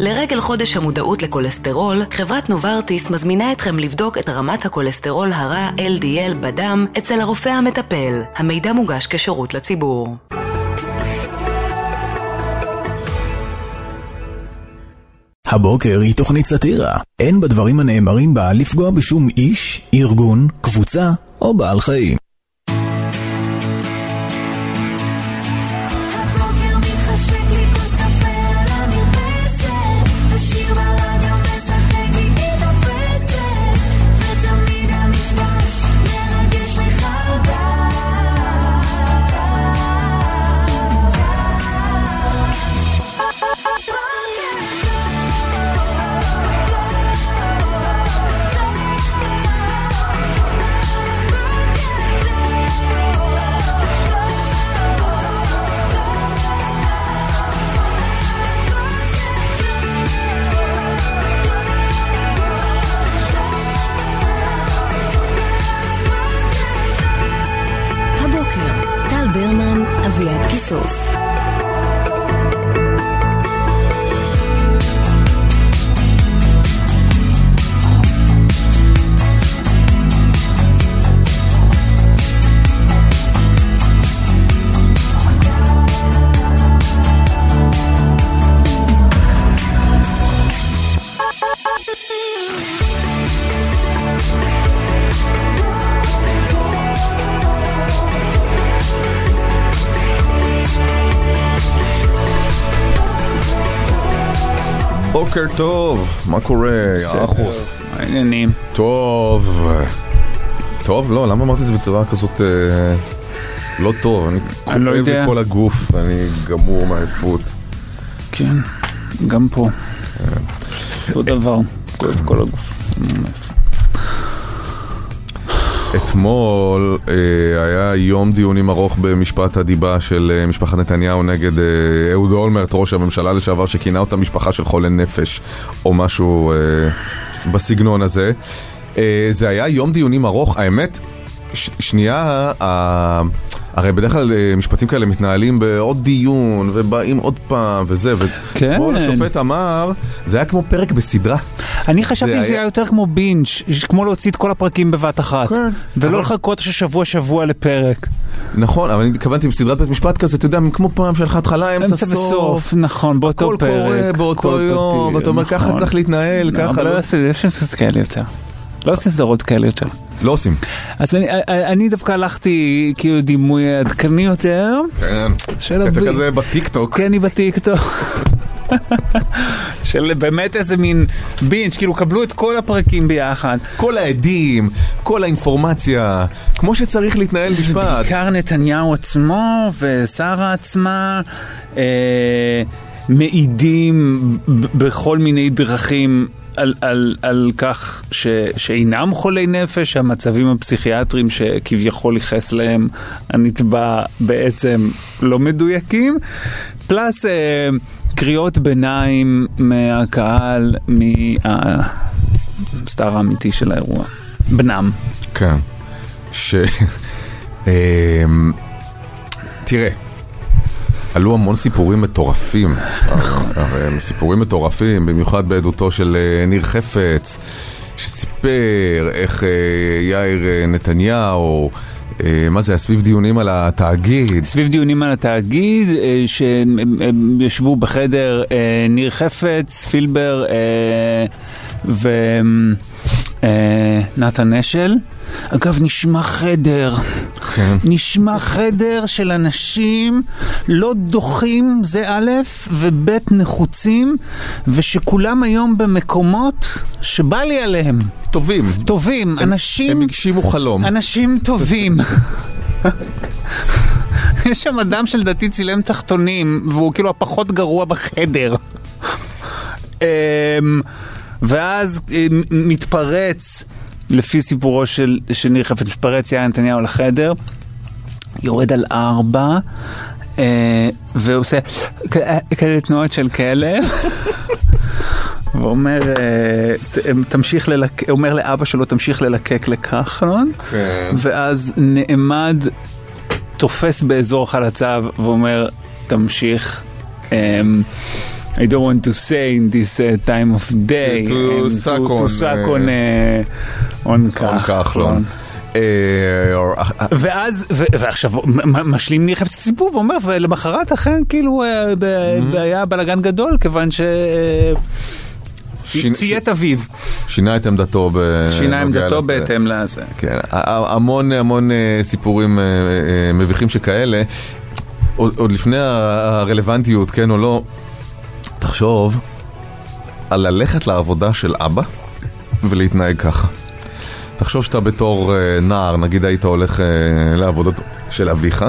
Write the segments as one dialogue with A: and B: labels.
A: לרגל חודש המודעות לכולסטרול, חברת נוברטיס מזמינה אתכם לבדוק את רמת הכולסטרול הרע LDL בדם אצל הרופא המטפל. המידע מוגש כשירות לציבור.
B: הבוקר היא תוכנית סאטירה. אין בדברים הנאמרים בה לפגוע בשום איש, ארגון, קבוצה או בעל חיים.
C: בוקר טוב, מה קורה, אחוס?
D: העניינים.
C: טוב. טוב, לא, למה אמרתי את זה בצורה כזאת אה, לא טוב? אני
D: אני לא יודע.
C: כל הגוף, אני גמור מעייפות.
D: כן, גם פה. אותו דבר, כואב כל הגוף.
C: אתמול אה, היה יום דיונים ארוך במשפט הדיבה של אה, משפחת נתניהו נגד אה, אהוד אולמרט, ראש הממשלה לשעבר, שכינה אותה משפחה של חולי נפש, או משהו בסגנון הזה. זה היה יום דיונים ארוך, האמת, ש- שנייה, ה- הרי בדרך כלל אה, משפטים כאלה מתנהלים בעוד דיון, ובאים עוד פעם, וזה,
D: כן.
C: ואתמול השופט אמר, זה היה כמו פרק בסדרה.
D: אני חשבתי
C: זה
D: שזה
C: היה-
D: היה יותר כמו בינג', כמו להוציא את כל הפרקים בבת אחת.
C: כן.
D: ולא
C: אבל-
D: לחכות ששבוע שבוע לפרק.
C: נכון, אבל אני התכוונתי בסדרת בית משפט כזה, אתה יודע, כמו פעם שלך התחלה, אמצע,
D: אמצע וסוף, נכון, באותו
C: הכל
D: פרק.
C: קורה באותו
D: הכל
C: יום, ואתה אומר, ככה
D: נכון.
C: צריך להתנהל,
D: לא,
C: ככה לא-
D: לא יש כאלה יותר. לא עושים סדרות כאלה יותר.
C: לא עושים.
D: אז אני- אני דווקא הלכתי כאילו דימוי עדכני יותר.
C: כן,
D: של
C: אתה
D: הבי-
C: כזה בטיקטוק.
D: כן, אני בטיקטוק. של באמת איזה מין בינג', כאילו קבלו את כל הפרקים ביחד.
C: כל העדים, כל האינפורמציה, כמו שצריך להתנהל משפט.
D: בעיקר נתניהו עצמו ושרה עצמה אה, מעידים ב- בכל מיני דרכים. על, על, על כך ש, שאינם חולי נפש, שהמצבים הפסיכיאטריים שכביכול ייחס להם הנתבע בעצם לא מדויקים, פלוס אה, קריאות ביניים מהקהל, מהסטאר האמיתי של האירוע, בנם.
C: כן. ש... אמ, תראה, עלו המון סיפורים מטורפים. הרי סיפורים מטורפים, במיוחד בעדותו של אה, ניר חפץ, שסיפר איך אה, יאיר אה, נתניהו, מה זה, היה סביב דיונים על התאגיד.
D: סביב דיונים על התאגיד, שהם הם- הם ישבו בחדר ניר חפץ, פילבר ונתן אשל. אגב, נשמע חדר,
C: כן.
D: נשמע חדר של אנשים לא דוחים, זה א', וב', נחוצים, ושכולם היום במקומות שבא לי עליהם.
C: טובים.
D: טובים,
C: הם-
D: אנשים...
C: הם הגשימו חלום.
D: אנשים טובים. יש שם אדם שלדעתי צילם תחתונים, והוא כאילו הפחות גרוע בחדר. אמ, ואז אמ, מתפרץ, לפי סיפורו של, של ניר חפץ, מתפרץ יאיר נתניהו לחדר, יורד על ארבע, אה, ועושה כאלה תנועות של כלב. ואומר, אה, תמשיך ללק... אומר לאבא שלו, תמשיך ללקק לכחלון,
C: כן.
D: ואז נעמד, תופס באזור חלציו ואומר, תמשיך. I don't want to say in this uh, time of day,
C: To
D: and
C: suck
D: to,
C: on,
D: to suck
C: uh,
D: on, uh, on כחלון.
C: כחלון. אה, אה,
D: ואז, ועכשיו משלים ניר חפץ ציבור ואומר, ולמחרת אכן כאילו אה,
C: Mm-hmm.
D: היה בלאגן גדול, כיוון ש...
C: שינה-
D: ציית אביו,
C: שינה את עמדתו.
D: שינה עמדתו. בהתאם לזה.
C: כן, המון המון אה, סיפורים אה, אה, מביכים שכאלה. עוד לפני הרלוונטיות, כן או לא, תחשוב על ללכת לעבודה של אבא ולהתנהג ככה. תחשוב שאתה בתור אה, נער, נגיד היית הולך אה, לעבודות של אביך,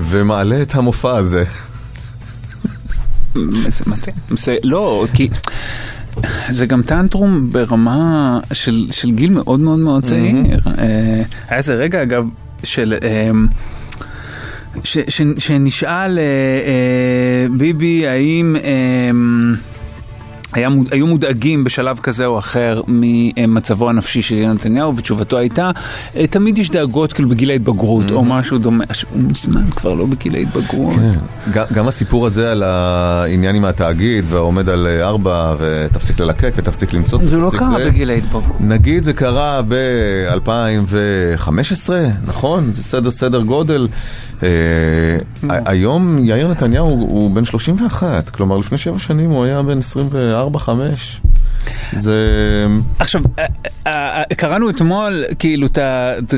C: ומעלה את המופע הזה.
D: זה מתאים. זה לא, כי זה גם טנטרום ברמה של, של גיל מאוד מאוד מאוד צעיר. אה, היה איזה רגע אגב של... אה, ש, ש, שנשאל אה, אה, ביבי האם אה, היה היו מודאגים בשלב כזה או אחר ממצבו הנפשי של יונתן נתניהו ותשובתו הייתה אה, תמיד יש דאגות כאילו בגיל ההתבגרות או משהו דומה, עכשיו, הוא מזמן כבר לא בגיל ההתבגרות.
C: גם, גם הסיפור הזה על העניין עם התאגיד והעומד על אה, ארבע ותפסיק ללקק ותפסיק למצוא
D: זה לא קרה
C: זה.
D: בגיל ההתבגרות.
C: נגיד זה קרה ב-2015, נכון? זה סדר סדר גודל. אה, היום יאיר נתניהו הוא בן 31, כלומר לפני שבע שנים הוא היה בן 24-5. זה...
D: עכשיו, אה, אה, קראנו אתמול, כאילו,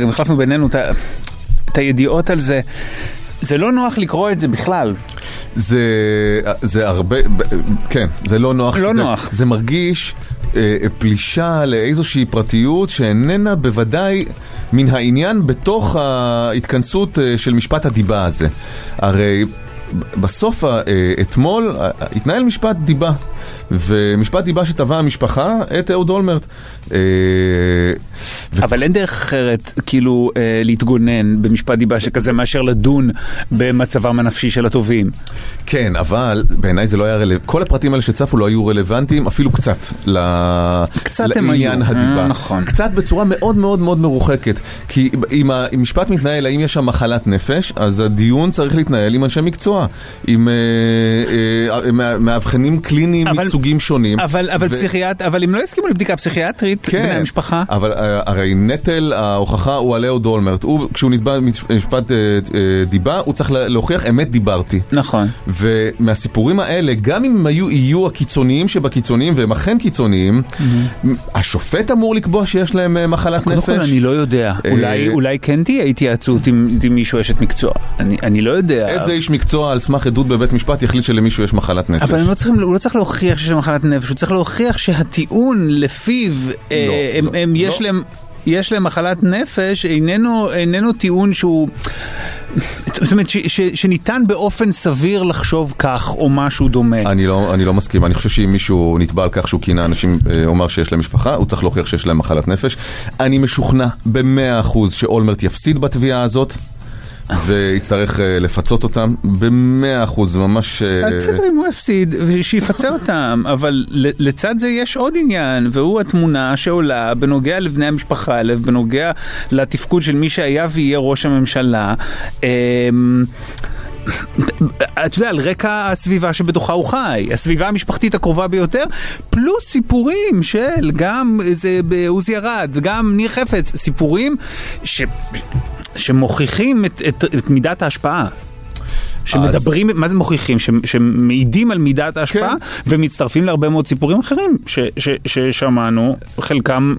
D: החלפנו בינינו את הידיעות על זה. זה לא נוח לקרוא את זה בכלל.
C: זה, זה הרבה, כן, זה לא נוח.
D: לא
C: זה,
D: נוח.
C: זה מרגיש אה, פלישה לאיזושהי פרטיות שאיננה בוודאי מן העניין בתוך ההתכנסות אה, של משפט הדיבה הזה. הרי בסוף, אה, אתמול, אה, התנהל משפט דיבה. ומשפט דיבה שטבע המשפחה את אהוד אולמרט. אה,
D: אבל אין דרך אחרת, כאילו, אה, להתגונן במשפט דיבה שכזה מאשר לדון במצבם הנפשי של התובעים.
C: כן, אבל בעיניי זה לא היה רלוונטי, כל הפרטים האלה שצפו לא היו רלוונטיים אפילו קצת לעניין
D: היו,
C: הדיבה.
D: אה, נכון.
C: קצת בצורה מאוד מאוד מאוד מרוחקת. כי אם המשפט מתנהל האם יש שם מחלת נפש, אז הדיון צריך להתנהל עם אנשי מקצוע, עם אה, אה, מא- מאבחנים קליניים
D: אבל-
C: מסוגים שונים.
D: אבל, אבל
C: ו-
D: פסיכיאט, אבל אם לא יסכימו לבדיקה פסיכיאטרית,
C: כן,
D: בני המשפחה,
C: אבל אה, הרי נטל ההוכחה הוא על אהוד אולמרט. הוא, כשהוא נתבע במשפט אה, אה, דיבה, הוא צריך לה- להוכיח אמת דיברתי.
D: נכון.
C: ומהסיפורים האלה, גם אם הם היו, יהיו הקיצוניים שבקיצוניים, והם אכן קיצוניים, השופט אמור לקבוע שיש להם אה, מחלת
D: קודם
C: נפש.
D: כל אני לא יודע,
C: אה,
D: אולי, אולי כן תהיה התייעצות עם, עם מישהו אשת מקצוע, אני, אני לא יודע.
C: איזה איש מקצוע על סמך עדות בבית משפט יחליט שלמישהו יש מחלת נפש?
D: אבל הם לא צריכים, הוא לא צריך להוכיח להם מחלת נפש, הוא צריך להוכיח שהטיעון לפיו אה, הם,
C: לא,
D: הם, יש
C: לא.
D: להם... יש להם מחלת נפש, איננו, איננו טיעון שהוא... זאת אומרת, ש, ש, שניתן באופן סביר לחשוב כך או משהו דומה.
C: אני לא, אני לא מסכים, אני חושב שאם מישהו נתבע על כך שהוא כינה אנשים, אה, אומר שיש להם משפחה, הוא צריך להוכיח שיש להם מחלת נפש. אני משוכנע במאה אחוז שאולמרט יפסיד בתביעה הזאת. ויצטרך אה, לפצות אותם במאה אחוז, ממש...
D: בסדר, אם הוא הפסיד, שיפצה אותם, אבל לצד זה יש עוד עניין, והוא התמונה שעולה בנוגע לבני המשפחה האלה, בנוגע לתפקוד של מי שהיה ויהיה ראש הממשלה. אמ, אתה יודע, על רקע הסביבה שבתוכה הוא חי, הסביבה המשפחתית הקרובה ביותר, פלוס סיפורים של גם עוזי ארד וגם ניר חפץ, סיפורים ש... שמוכיחים את, את, את מידת ההשפעה. שמדברים, מה זה מוכיחים? ש, שמעידים על מידת ההשפעה
C: כן.
D: ומצטרפים להרבה מאוד סיפורים אחרים ש, ש, ששמענו, חלקם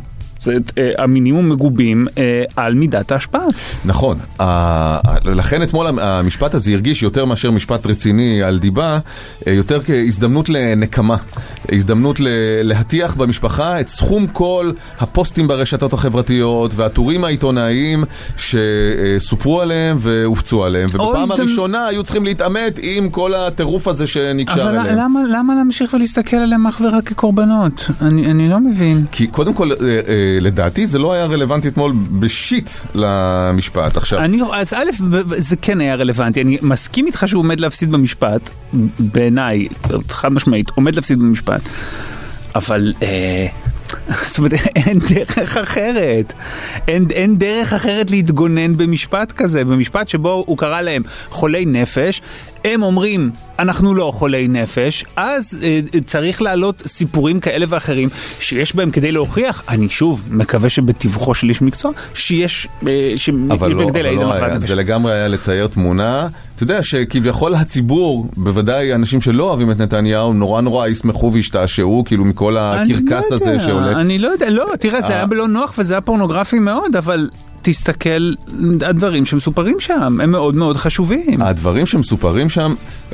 D: אה, המינימום מגובים אה, על מידת ההשפעה.
C: נכון, לכן אתמול המשפט הזה הרגיש יותר מאשר משפט רציני על דיבה, אה, יותר כהזדמנות לנקמה, הזדמנות להטיח במשפחה את סכום כל הפוסטים ברשתות החברתיות והטורים העיתונאיים שסופרו עליהם והופצו עליהם, ובפעם
D: הזדמנ-
C: הראשונה היו צריכים להתעמת עם כל הטירוף הזה שנקשר
D: אבל
C: אליהם.
D: למה, למה להמשיך ולהסתכל עליהם אך ורק כקורבנות? אני, אני לא מבין.
C: כי קודם כל, לדעתי זה לא היה רלוונטי אתמול בשיט למשפט. עכשיו,
D: אני, אז א', זה כן היה רלוונטי, אני מסכים איתך שהוא עומד להפסיד במשפט, בעיניי, חד משמעית, עומד להפסיד במשפט, אבל... אה, זאת אומרת, אין דרך אחרת. אין, אין דרך אחרת להתגונן במשפט כזה, במשפט שבו הוא קרא להם חולי נפש, הם אומרים, אנחנו לא חולי נפש, אז אה, צריך להעלות סיפורים כאלה ואחרים שיש בהם כדי להוכיח, אני שוב מקווה שבתיווכו של איש מקצוע, שיש, אה.
C: אבל לא, אבל לא היה. זה לגמרי היה לצייר תמונה. אתה יודע שכביכול הציבור, בוודאי אנשים שלא אוהבים את נתניהו, נורא נורא ישמחו וישתעשעו, כאילו מכל הקרקס
D: לא
C: הזה
D: יודע,
C: שעולה.
D: אני לא יודע, לא, תראה, זה
C: אה.
D: היה לא נוח וזה היה פורנוגרפי מאוד, אבל תסתכל, הדברים שמסופרים שם הם מאוד מאוד חשובים.
C: הדברים שמסופרים שם,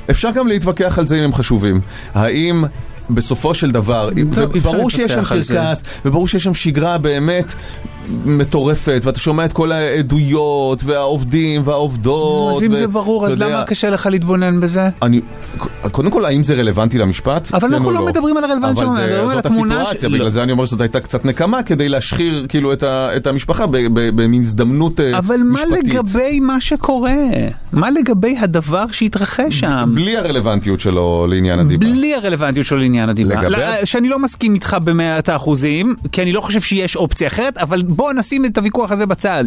C: אפשר גם להתווכח על זה אם הם חשובים. האם בסופו של דבר,
D: טוב,
C: וברור שיש שם. קרקס, וברור שיש שם שגרה באמת מטורפת, ואתה שומע את כל העדויות, והעובדים, והעובדות.
D: אז אם
C: ו-
D: זה ברור, אז
C: יודע,
D: למה קשה לך להתבונן בזה?
C: אני, קודם כל, האם זה רלוונטי למשפט?
D: אבל
C: כן
D: אנחנו
C: או
D: לא מדברים על הרלוונטיות
C: אבל
D: שלנו,
C: זה-
D: מדברים על
C: זאת
D: התמונה
C: הסיטואציה,
D: ש-
C: בגלל
D: לא.
C: זה אני אומר שזאת הייתה קצת נקמה, כדי להשחיר כאילו את ה- את המשפחה במין הזדמנות אה,
D: אבל מה
C: משפטית.
D: לגבי מה שקורה? מה לגבי הדבר שהתרחש שם?
C: בלי הרלוונטיות שלו לעניין הדיבה.
D: בלי הרלוונטיות שלו לעניין הדיבה.
C: לגבי-
D: לא, שאני לא מסכים איתך במאת האחוזים, כי אני לא חושב שיש אופציה אחרת, אבל בוא נשים את הוויכוח הזה בצד.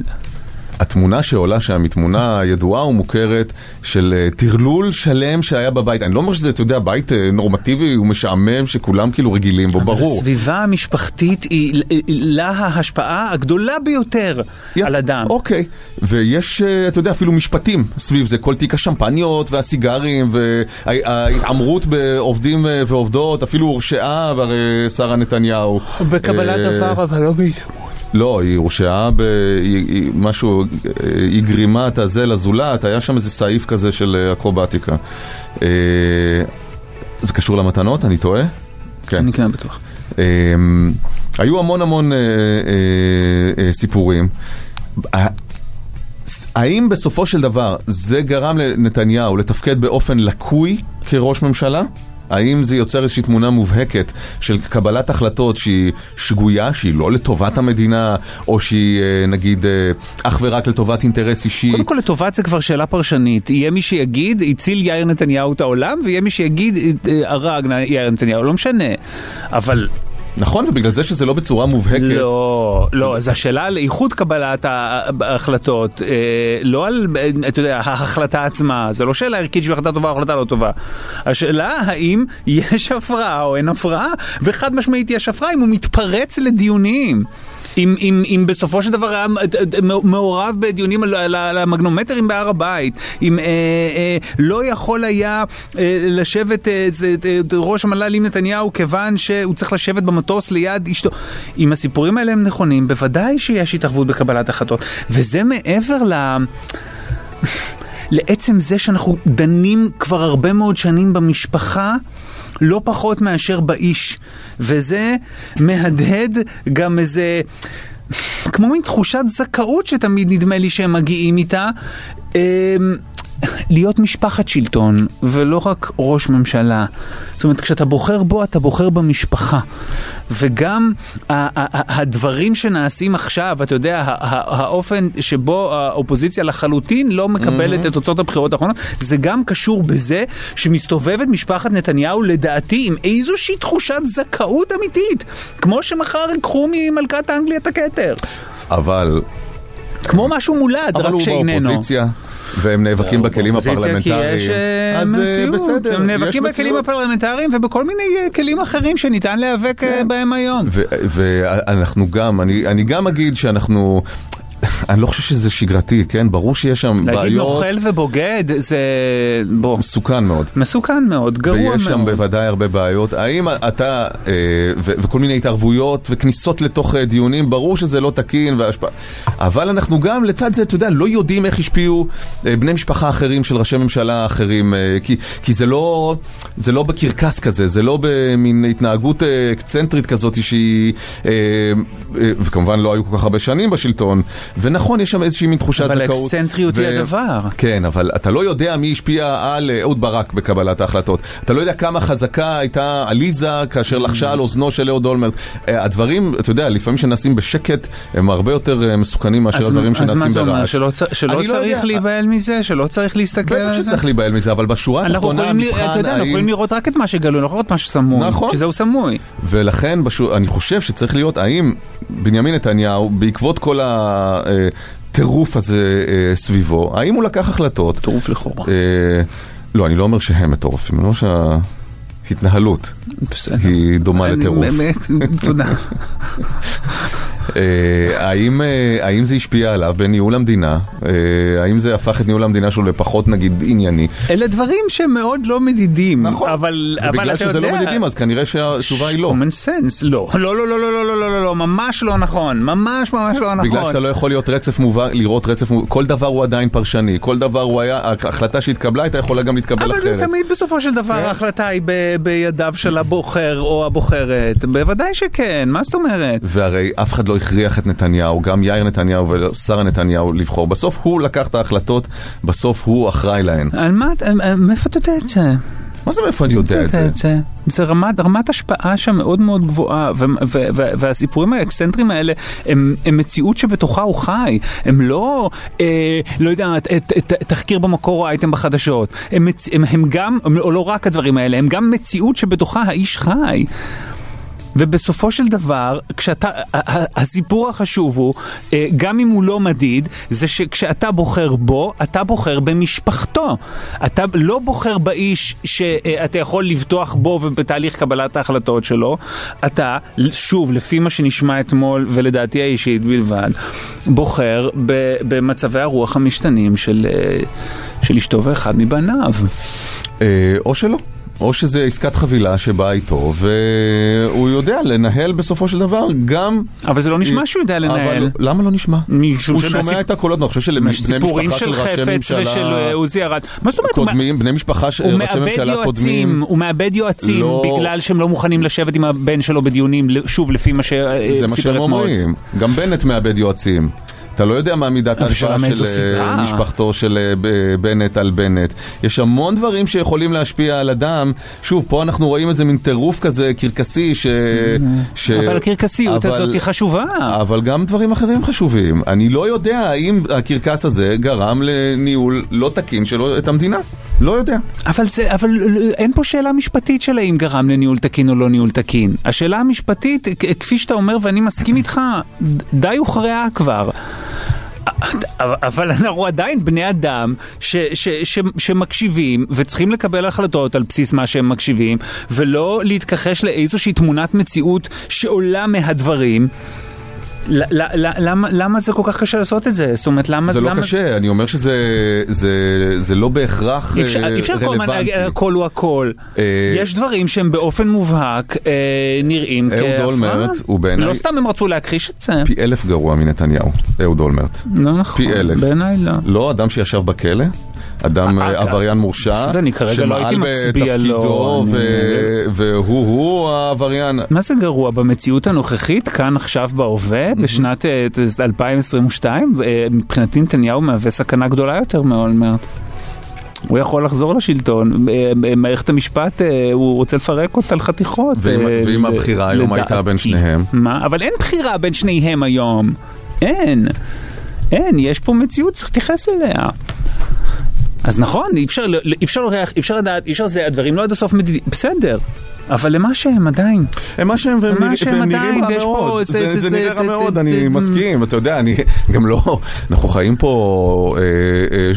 C: התמונה שעולה שם היא תמונה ידועה ומוכרת של אה, טרלול שלם שהיה בבית. אני לא אומר שזה, אתה יודע, בית אה, נורמטיבי ומשעמם שכולם כאילו רגילים בו, ברור.
D: הסביבה המשפחתית היא לה ההשפעה הגדולה ביותר
C: יפ-
D: על אדם.
C: אוקיי, ויש, אה, אתה יודע, אפילו משפטים סביב זה, כל תיק השמפניות והסיגרים וההתעמרות בעובדים ועובדות, אפילו הורשעה הרי שרה נתניהו.
D: בקבלת דבר, אבל לא בהתאמות.
C: לא, היא הורשעה במשהו, היא גרימה את הזה לזולת, היה שם איזה סעיף כזה של אה, אקרובטיקה. אה, זה קשור למתנות? אני טועה? כן.
D: אני כן בטוח.
C: אה, היו המון המון סיפורים. האם בסופו של דבר זה גרם לנתניהו לתפקד באופן לקוי כראש ממשלה? האם זה יוצר איזושהי תמונה מובהקת של קבלת החלטות שהיא שגויה, שהיא לא לטובת המדינה, או שהיא אה, נגיד אה, אך ורק לטובת אינטרס אישי?
D: קודם כל לטובת זה כבר שאלה פרשנית. יהיה מי שיגיד, הציל יאיר נתניהו את העולם, ויהיה מי שיגיד, אה, הרג יאיר נתניהו, לא משנה. אבל
C: נכון, ובגלל זה שזה לא בצורה מובהקת.
D: לא, לא, אז השאלה על איכות קבלת ההחלטות, אה, לא על, אה, אתה יודע, ההחלטה עצמה, זו לא שאלה ערכית שהיא החלטה טובה או החלטה לא טובה. השאלה האם יש הפרעה או אין הפרעה, וחד משמעית יש הפרעה אם הוא מתפרץ לדיונים. אם, אם, אם בסופו של דבר היה מעורב בדיונים על, על, על המגנומטרים בהר הבית, אם אה, אה, לא יכול היה אה, לשבת אה, זה, אה, ראש המל"ל עם נתניהו כיוון שהוא צריך לשבת במטוס ליד אשתו. אם הסיפורים האלה הם נכונים, בוודאי שיש התערבות בקבלת החלטות. וזה מעבר ל... לעצם זה שאנחנו דנים כבר הרבה מאוד שנים במשפחה. לא פחות מאשר באיש, וזה מהדהד גם איזה, כמו מין תחושת זכאות שתמיד נדמה לי שהם מגיעים איתה. להיות משפחת שלטון ולא רק ראש ממשלה. זאת אומרת, כשאתה בוחר בו, אתה בוחר במשפחה. וגם הדברים שנעשים עכשיו, אתה יודע, האופן שבו האופוזיציה לחלוטין לא מקבלת את תוצאות הבחירות האחרונות, זה גם קשור בזה שמסתובבת משפחת נתניהו, לדעתי, עם איזושהי תחושת זכאות אמיתית. כמו שמחר ייקחו ממלכת אנגליה את הכתר.
C: אבל,
D: כמו משהו מולד,
C: אבל
D: רק
C: הוא
D: שאיננו.
C: באופוזיציה, והם נאבקים בכלים
D: באופוזיציה כי
C: הפרלמנטריים.
D: יש אה,
C: אז אה, בסדר,
D: הם נאבקים
C: יש
D: בכלים. הפרלמנטריים ובכל מיני אה, כלים אחרים שניתן להיאבק אה, בהם היום.
C: ואנחנו גם, אני, אני גם אגיד שאנחנו, אני לא חושב שזה שגרתי, כן? ברור שיש שם
D: להגיד
C: בעיות,
D: נוכל ובוגד זה בוא,
C: מסוכן מאוד.
D: מסוכן מאוד, גרוע מאוד.
C: ויש שם בוודאי הרבה בעיות. האם אתה, אה, ו- וכל מיני התערבויות וכניסות לתוך אה, דיונים, ברור שזה לא תקין והשפעה. אבל אנחנו גם, לצד זה, אתה יודע, לא יודעים איך השפיעו אה, בני משפחה אחרים של ראשי ממשלה אחרים, אה, כי, כי זה לא, זה לא בקרקס כזה, זה לא במין התנהגות אה, אקצנטרית כזאת שהיא, אה, אה, וכמובן לא היו כל כך הרבה שנים בשלטון. ונכון, יש שם איזושהי מין תחושת
D: אבל
C: זכאות.
D: האקסצנטריות היא הדבר.
C: כן, אבל אתה לא יודע מי השפיע על אה, אהוד ברק בקבלת ההחלטות. אתה לא יודע כמה חזקה הייתה עליזה כאשר לחשה על אוזנו של אהוד אולמרט. אה, הדברים, אתה יודע, לפעמים שנעשים בשקט, הם הרבה יותר אה, מסוכנים מאשר הדברים
D: אז מה
C: שנעשים
D: זה אומר?
C: ברעש.
D: שלא, צ- שלא
C: לא
D: צריך. להיבהל מזה? שלא צריך להסתכל על
C: בטח
D: זה?
C: שצריך להיבהל מזה, אבל בשורה
D: אנחנו
C: התחתונה המבחן
D: אתה יודע, אנחנו
C: האם...
D: יכולים לראות רק את מה שגלוי, לא יכולים לראות מה שסמוי.
C: נכון.
D: שזהו סמוי.
C: ולכן. אני חושב שצריך להיות, האם בנימין נתניהו, בעקבות כל הטירוף הזה אה, סביבו, האם הוא לקח החלטות
D: טירוף לכאורה.
C: אה, לא, אני לא אומר שהם מטורפים, אני אומר שההתנהלות
D: בסדר.
C: היא דומה לטירוף.
D: באמת, תודה.
C: אה, האם, אה, האם זה השפיע עליו בניהול המדינה? אה, האם זה הפך את ניהול המדינה שלו לפחות נגיד ענייני?
D: אלה דברים שהם מאוד לא מדידים.
C: נכון.
D: אבל, אבל
C: ובגלל
D: אתה
C: שזה
D: יודע...
C: לא מדידים אז כנראה שהתשובה היא לא.
D: common sense, לא. לא, לא, לא, לא, לא, לא, לא, לא, לא, ממש לא נכון. ממש ממש לא נכון.
C: בגלל שאתה לא יכול להיות רצף מובהק, לראות רצף מובהק, כל דבר הוא עדיין פרשני, כל דבר הוא היה, ההחלטה שהתקבלה הייתה יכולה גם להתקבל
D: אבל
C: אחרת.
D: תמיד בסופו של דבר
C: כן.
D: ההחלטה היא ב- בידיו של הבוחר או הבוחרת. בוודאי שכן, מה זאת אומרת?
C: והרי אף אחד לא הכריח את נתניהו, גם יאיר נתניהו ושרה נתניהו לבחור. בסוף הוא לקח את ההחלטות, בסוף הוא אחראי להן.
D: על מה, על- מאיפה אתה יודע את זה?
C: מה זה מאיפה אני יודע את זה?
D: זה. זה רמת, רמת השפעה שם מאוד מאוד גבוהה, ו- ו- ו- והסיפורים האקסצנטריים האלה הם, הם מציאות שבתוכה הוא חי, הם לא, אה, לא יודע, ת- ת- ת- תחקיר במקור או אייטם בחדשות, הם, הם, הם גם, או לא רק הדברים האלה, הם גם מציאות שבתוכה האיש חי. ובסופו של דבר, כשאתה, הסיפור החשוב הוא, אה, גם אם הוא לא מדיד, זה שכשאתה בוחר בו, אתה בוחר במשפחתו. אתה לא בוחר באיש שאתה יכול לבטוח בו ובתהליך קבלת ההחלטות שלו. אתה, שוב, לפי מה שנשמע אתמול, ולדעתי האישית בלבד, בוחר במצבי הרוח המשתנים של, אה, של אשתו ואחד מבניו.
C: אה, או שלא. או שזה עסקת חבילה שבאה איתו, והוא יודע לנהל בסופו של דבר גם...
D: אבל זה לא נשמע שהוא יודע לנהל.
C: אבל למה לא נשמע? הוא שומע את הקולות, אני חושב שלבני משפחה
D: של
C: של ראשי
D: חפץ ושל אה,
C: ממשלה
D: עוזי ארד. מה זאת אומרת?
C: קודמים, בני משפחה של ראשי ממשלה קודמים,
D: הוא מאבד יועצים
C: לא-
D: בגלל שהם לא מוכנים לשבת עם הבן שלו בדיונים, שוב, לפי מה
C: זה מה שהם. אומרים. גם בנט מאבד יועצים. אתה לא יודע מה מידת ההשפעה של
D: סדרה.
C: אה, משפחתו של אה, בנט על בנט. יש המון דברים שיכולים להשפיע על אדם. שוב, פה אנחנו רואים איזה מין טירוף כזה קרקסי ש... ש-
D: אבל הקרקסיות
C: אבל-
D: הזאת היא חשובה.
C: אבל גם דברים אחרים חשובים. אני לא יודע האם הקרקס הזה גרם לניהול לא תקין שלו את המדינה. לא יודע.
D: אבל זה, אבל אין פה שאלה משפטית של האם גרם לניהול תקין או לא ניהול תקין. השאלה המשפטית, כפי שאתה אומר ואני מסכים איתך, די הוכרעה כבר. אבל אנחנו עדיין בני אדם ש, ש, ש, שמקשיבים וצריכים לקבל החלטות על בסיס מה שהם מקשיבים ולא להתכחש לאיזושהי תמונת מציאות שעולה מהדברים. למה, זה כל כך קשה לעשות את זה? זאת אומרת, למה...
C: זה לא. קשה, אני אומר שזה זה, זה לא בהכרח
D: אפשר,
C: אה,
D: אי אפשר כל הזמן
C: רלוונטי.
D: להגיד הכל הוא הכל.
C: אה,
D: יש דברים שהם באופן מובהק אה, נראים
C: אהוד
D: כהפרעה.
C: אולמרט הוא בעיניי-
D: לא סתם הם רצו להכחיש את זה.
C: פי אלף גרוע מנתניהו, אהוד אולמרט.
D: לא נכון. בעיניי לא.
C: לא אדם שישב בכלא, אדם
D: אה,
C: אה, עבריין מורשע,
D: לא לו,
C: בתפקידו,
D: אני-
C: ו- והוא-הוא העבריין.
D: מה זה גרוע? במציאות הנוכחית, כאן עכשיו בהווה, בשנת אה, 2022, אה, מבחינתי נתניהו מהווה סכנה גדולה יותר מאולמרט. הוא יכול לחזור לשלטון, מערכת המשפט, הוא רוצה לפרק אותה לחתיכות.
C: ואם- הבחירה היום הייתה. בין שניהם?
D: מה? אבל אין בחירה בין שניהם היום. אין. אין, יש פה מציאות, צריך להתייחס אליה. אז נכון, אפשר, אי אפשר לריח, אי אפשר לדעת, אי אפשר זה, הדברים לא עד הסוף מדידים, בסדר. אבל למה שהם עדיין?
C: הם מה שהם, והם,
D: שהם
C: נראים רע מאוד,
D: זה-
C: זה,
D: זה-
C: זה נראה רע מאוד, אני מסכים, אתה יודע, אני גם לא, אנחנו חיים פה אה, אה,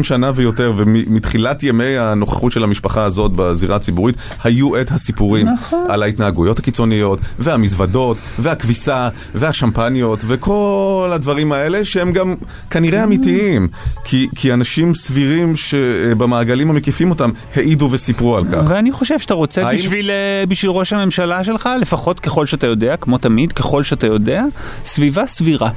C: 20-30 שנה ויותר, ומתחילת ימי הנוכחות של המשפחה הזאת בזירה הציבורית, היו את הסיפורים
D: נכון.
C: על ההתנהגויות הקיצוניות, והמזוודות, והכביסה, והשמפניות, וכל הדברים האלה, שהם גם כנראה אמיתיים, כי, כי אנשים סבירים שבמעגלים המקיפים אותם העידו וסיפרו על כך.
D: ואני חושב שאתה רוצה
C: האם-
D: בשביל, אה, בשביל ראש הממשלה שלך, לפחות ככל שאתה יודע, כמו תמיד, ככל שאתה יודע, סביבה סבירה.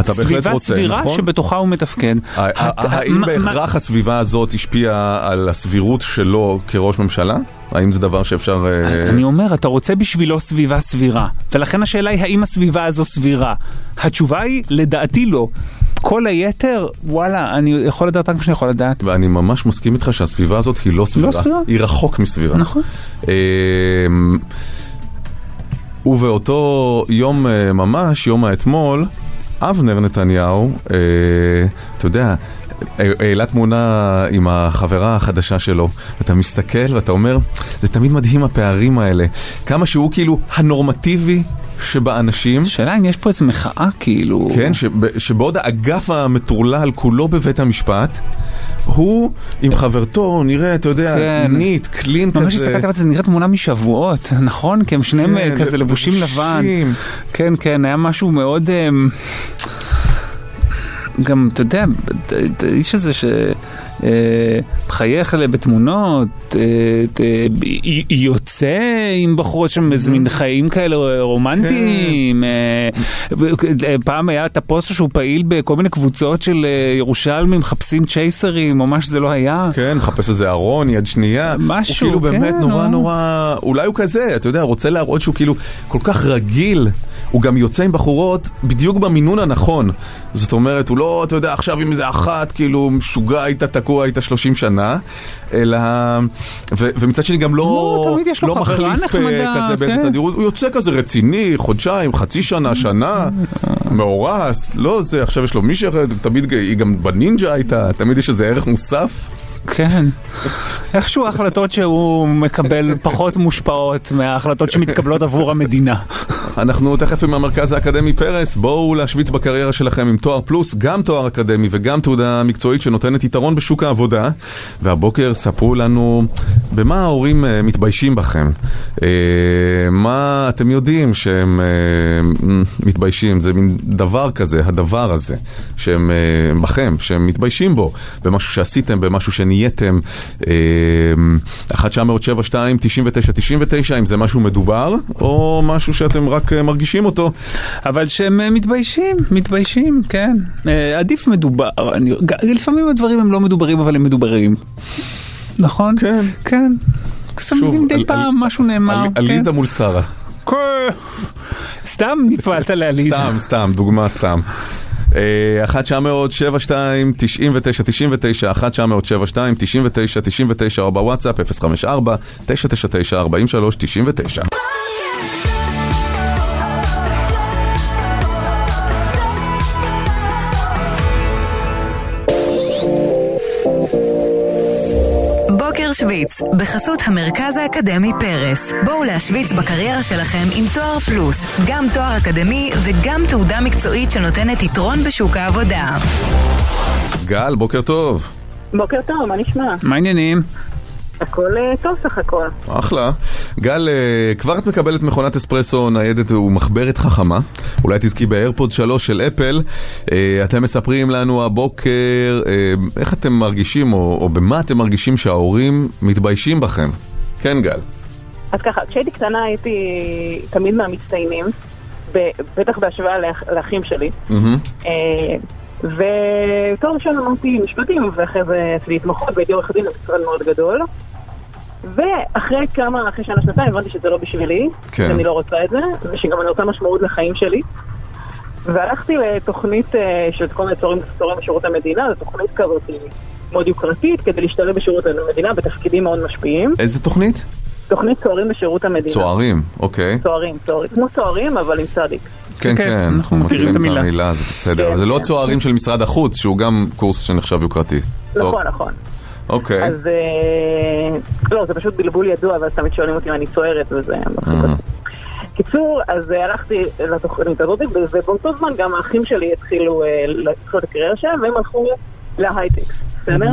C: אתה בהחלט
D: סביבה
C: רוצה,
D: סבירה
C: נכון?
D: שבתוכה הוא מתפקד.
C: האם בהכרח הסביבה הזאת השפיעה על הסבירות שלו כראש ממשלה? האם זה דבר שאפשר... אה,
D: אני אומר, אתה רוצה בשבילו סביבה סבירה, ולכן השאלה היא האם הסביבה הזו סבירה. התשובה היא, לדעתי לא. כל היתר, וואלה, אני יכול לדעת רק מה שאני יכול לדעת.
C: ואני ממש מסכים איתך שהסביבה הזאת היא לא סבירה.
D: סבירה.
C: היא רחוק מסבירה.
D: נכון.
C: אה, ובאותו יום אה, ממש, יום האתמול, אבנר נתניהו, אה, אתה יודע, העלה תמונה עם החברה החדשה שלו, אתה מסתכל ואתה אומר, זה תמיד מדהים הפערים האלה. כמה שהוא כאילו הנורמטיבי שבאנשים.
D: השאלה אם יש פה איזה מחאה כאילו...
C: כן, שב, שבעוד האגף המטורלל כולו בבית המשפט, הוא עם חברתו נראה, אתה יודע,
D: כן.
C: ניט, קלין
D: ממש
C: כזה.
D: הסתכלתי על זה, זה נראה תמונה משבועות, נכון? כי הם שניהם
C: כן,
D: אה, כזה לבושים לבן.
C: לבושים.
D: כן, כן, היה משהו מאוד... גם, אתה יודע, האיש הזה ש... אה, אלה בתמונות, אה, יוצא עם בחורות שם איזה מין חיים כאלה רומנטיים. אה, אה, פעם היה את הפוסט שהוא פעיל בכל מיני קבוצות של ירושלמים מחפשים צ'ייסרים או מה שזה לא היה.
C: כן, מחפש איזה ארון, יד שנייה.
D: משהו,
C: הוא כאילו באמת
D: כן,
C: נורא
D: נו.
C: נורא, אולי הוא כזה, אתה יודע, רוצה להראות שהוא כאילו כל כך רגיל. הוא גם יוצא עם בחורות בדיוק במינון הנכון. זאת אומרת, הוא לא, אתה יודע, עכשיו עם איזה אחת, כאילו, משוגע איתה, תקוע איתה 30 שנה, אלא... ו- ומצד שני גם לא...
D: לא, תמיד יש לו
C: לא מחליף, אה,
D: נחמדה,
C: כזה באיזה
D: כן.
C: תדירות, הוא יוצא כזה רציני, חודשיים, חצי שנה, שנה, מאורס, לא זה, עכשיו יש לו מישהי אחרת, תמיד היא גם בנינג'ה הייתה, תמיד יש איזה ערך מוסף.
D: כן. איכשהו ההחלטות שהוא מקבל פחות מושפעות מההחלטות שמתקבלות עבור המדינה.
C: אנחנו תכף עם המרכז האקדמי פרס, בואו להשוויץ בקריירה שלכם עם תואר פלוס, גם תואר אקדמי וגם תעודה מקצועית שנותנת יתרון בשוק העבודה. והבוקר ספרו לנו במה ההורים אה, מתביישים בכם. אה, מה אתם יודעים שהם אה, מתביישים, זה מין דבר כזה, הדבר הזה, שהם בכם, שהם מתביישים בו, במשהו שעשיתם, במשהו שנהייתם. אה, 1 907 2 99 99 אם זה משהו מדובר, או משהו שאתם רק אה, מרגישים אותו.
D: אבל שהם אה, מתביישים, מתביישים, כן. אה, עדיף מדובר. אני, לפעמים הדברים הם לא מדוברים אבל הם מדוברים. נכון?
C: כן.
D: כן. שמים מדי
C: על-
D: פעם
C: על-
D: משהו נאמר. כן.
C: עליזה מול שרה.
D: כן. סתם נטפלת לעליזה.
C: סתם, סתם, דוגמה סתם. אה, 1 907 2 99 99 1 907 2 99 99 או בוואטסאפ 054 999 43 99
A: בוקר שוויץ, בחסות המרכז האקדמי פרס. בואו להשוויץ בקריירה שלכם עם תואר פלוס, גם תואר אקדמי וגם תעודה מקצועית שנותנת יתרון בשוק העבודה.
C: גל, בוקר טוב.
E: בוקר טוב, מה נשמע?
D: מה העניינים?
E: הכל אה, טוב סך הכל.
C: אחלה. גל, אה, כבר את מקבלת מכונת אספרסו ניידת ומחברת חכמה. אולי תזכי באיירפוד 3 של אפל. אה, אתם מספרים לנו הבוקר איך אתם מרגישים, או, או במה אתם מרגישים שההורים מתביישים בכם. כן, גל.
E: אז ככה, כשהייתי קטנה הייתי תמיד מהמצטיינים, בטח בהשוואה לאח- לאחים שלי. אה, ותואר ראשון אמרתי משפטים, ואחרי זה עשיתי התמחות והייתי עורך דין במשרד מאוד גדול. ואחרי כמה, אחרי שנה שנתיים הבנתי שזה לא בשבילי,
C: כן.
E: שאני לא רוצה את זה, ושגם אני רוצה משמעות לחיים שלי. והלכתי לתוכנית אה, של כל מיני צורים צורים בשירות המדינה, זו תוכנית כזאת מאוד יוקרתית, כדי להשתלב בשירות המדינה בתפקידים מאוד משפיעים.
C: איזה תוכנית?
E: תוכנית צוערים בשירות המדינה.
C: צוערים, אוקיי.
E: צוערים, צוערים. כמו צוערים, אבל עם צדיק.
C: כן,
D: כן,
C: כן,
D: אנחנו מכירים את המילה.
C: זה בסדר.
E: כן,
C: זה לא
E: כן.
C: צוערים של משרד החוץ, שהוא גם קורס שנחשב יוקרתי. צוע-
E: נכון, נכון.
C: אוקיי.
E: אז אה, לא, זה פשוט בלבול ידוע, ואז תמיד שואלים אותי אם אני צוערת, וזה אותי. קיצור, אז אה, הלכתי לתוכנית הזאת, ובאותו זמן גם האחים שלי התחילו אה, את הקריירה שלהם, והם הלכו להייטק, בסדר?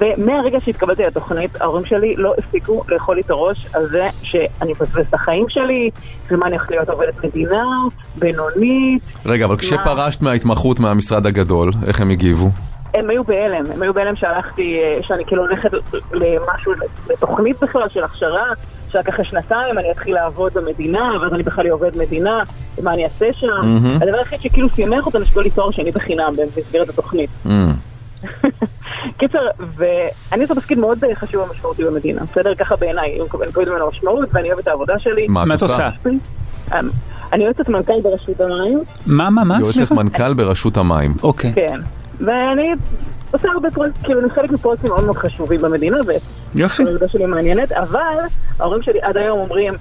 E: ומהרגע שהתקבלתי לתוכנית, ההורים שלי לא הפסיקו לאכול לי את הראש על זה שאני מבזבז את החיים שלי, ומה אני הולכת להיות עובדת מדינה, בינונית.
C: רגע, אבל כשפרשת מההתמחות מהמשרד הגדול, איך הם הגיבו?
E: הם היו בהלם, הם היו בהלם שהלכתי, אה, שאני כאילו הולכת למשהו, לתוכנית בכלל של הכשרה, שרק אחרי שנתיים אני אתחיל לעבוד במדינה, ואז אני בכלל עובד מדינה, ומה אני אעשה שם. הדבר היחיד שכאילו שימח אותם, שקיבלו לי תואר שני בחינם במסגרת התוכנית.
C: אמ,
E: קיצר, ואני עושה תפקיד מאוד אה, חשוב ומשמעותי במדינה, בסדר? ככה בעיניי, אני מקבלת ממנו משמעות, ואני אוהבת את העבודה שלי.
C: מה
D: מה
C: את עושה?
E: אה, אני יועצת מנכ"ל ברשות המים,
D: מה, מה, מה?
C: יועצת? מנכ"ל ברשות המים.
D: אוקיי.
E: כן. ואני עושה הרבה פרויקטים, כאילו אני חלק מפרויקטים מאוד מאוד חשובים במדינה,
D: יופי.
E: העבודה שלי מעניינת, אבל ההורים שלי עד היום אומרים,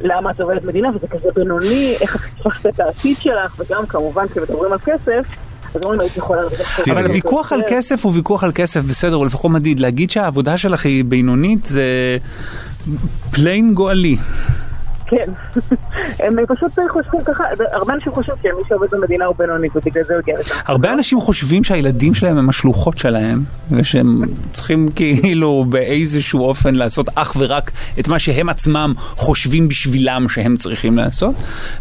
E: למה את עובדת מדינה, וזה כזה בינוני, איך את תפסת את העתיד שלך, וגם כמובן כשמדברים על כסף.
D: אבל
E: יותר."
D: ויכוח על כסף הוא ויכוח על כסף, בסדר, הוא לפחות מדיד. להגיד שהעבודה שלך היא בינונית זה פליין גואלי.
F: כן. הם פשוט חושבים ככה, הרבה אנשים חושבים שמי שעובד במדינה הוא בינוני, ובגלל זה הוא הגיע לשם.
D: הרבה אנשים חושבים שהילדים שלהם הם השלוחות שלהם, ושהם צריכים כאילו באיזשהו אופן לעשות אך ורק את מה שהם עצמם חושבים בשבילם שהם צריכים לעשות,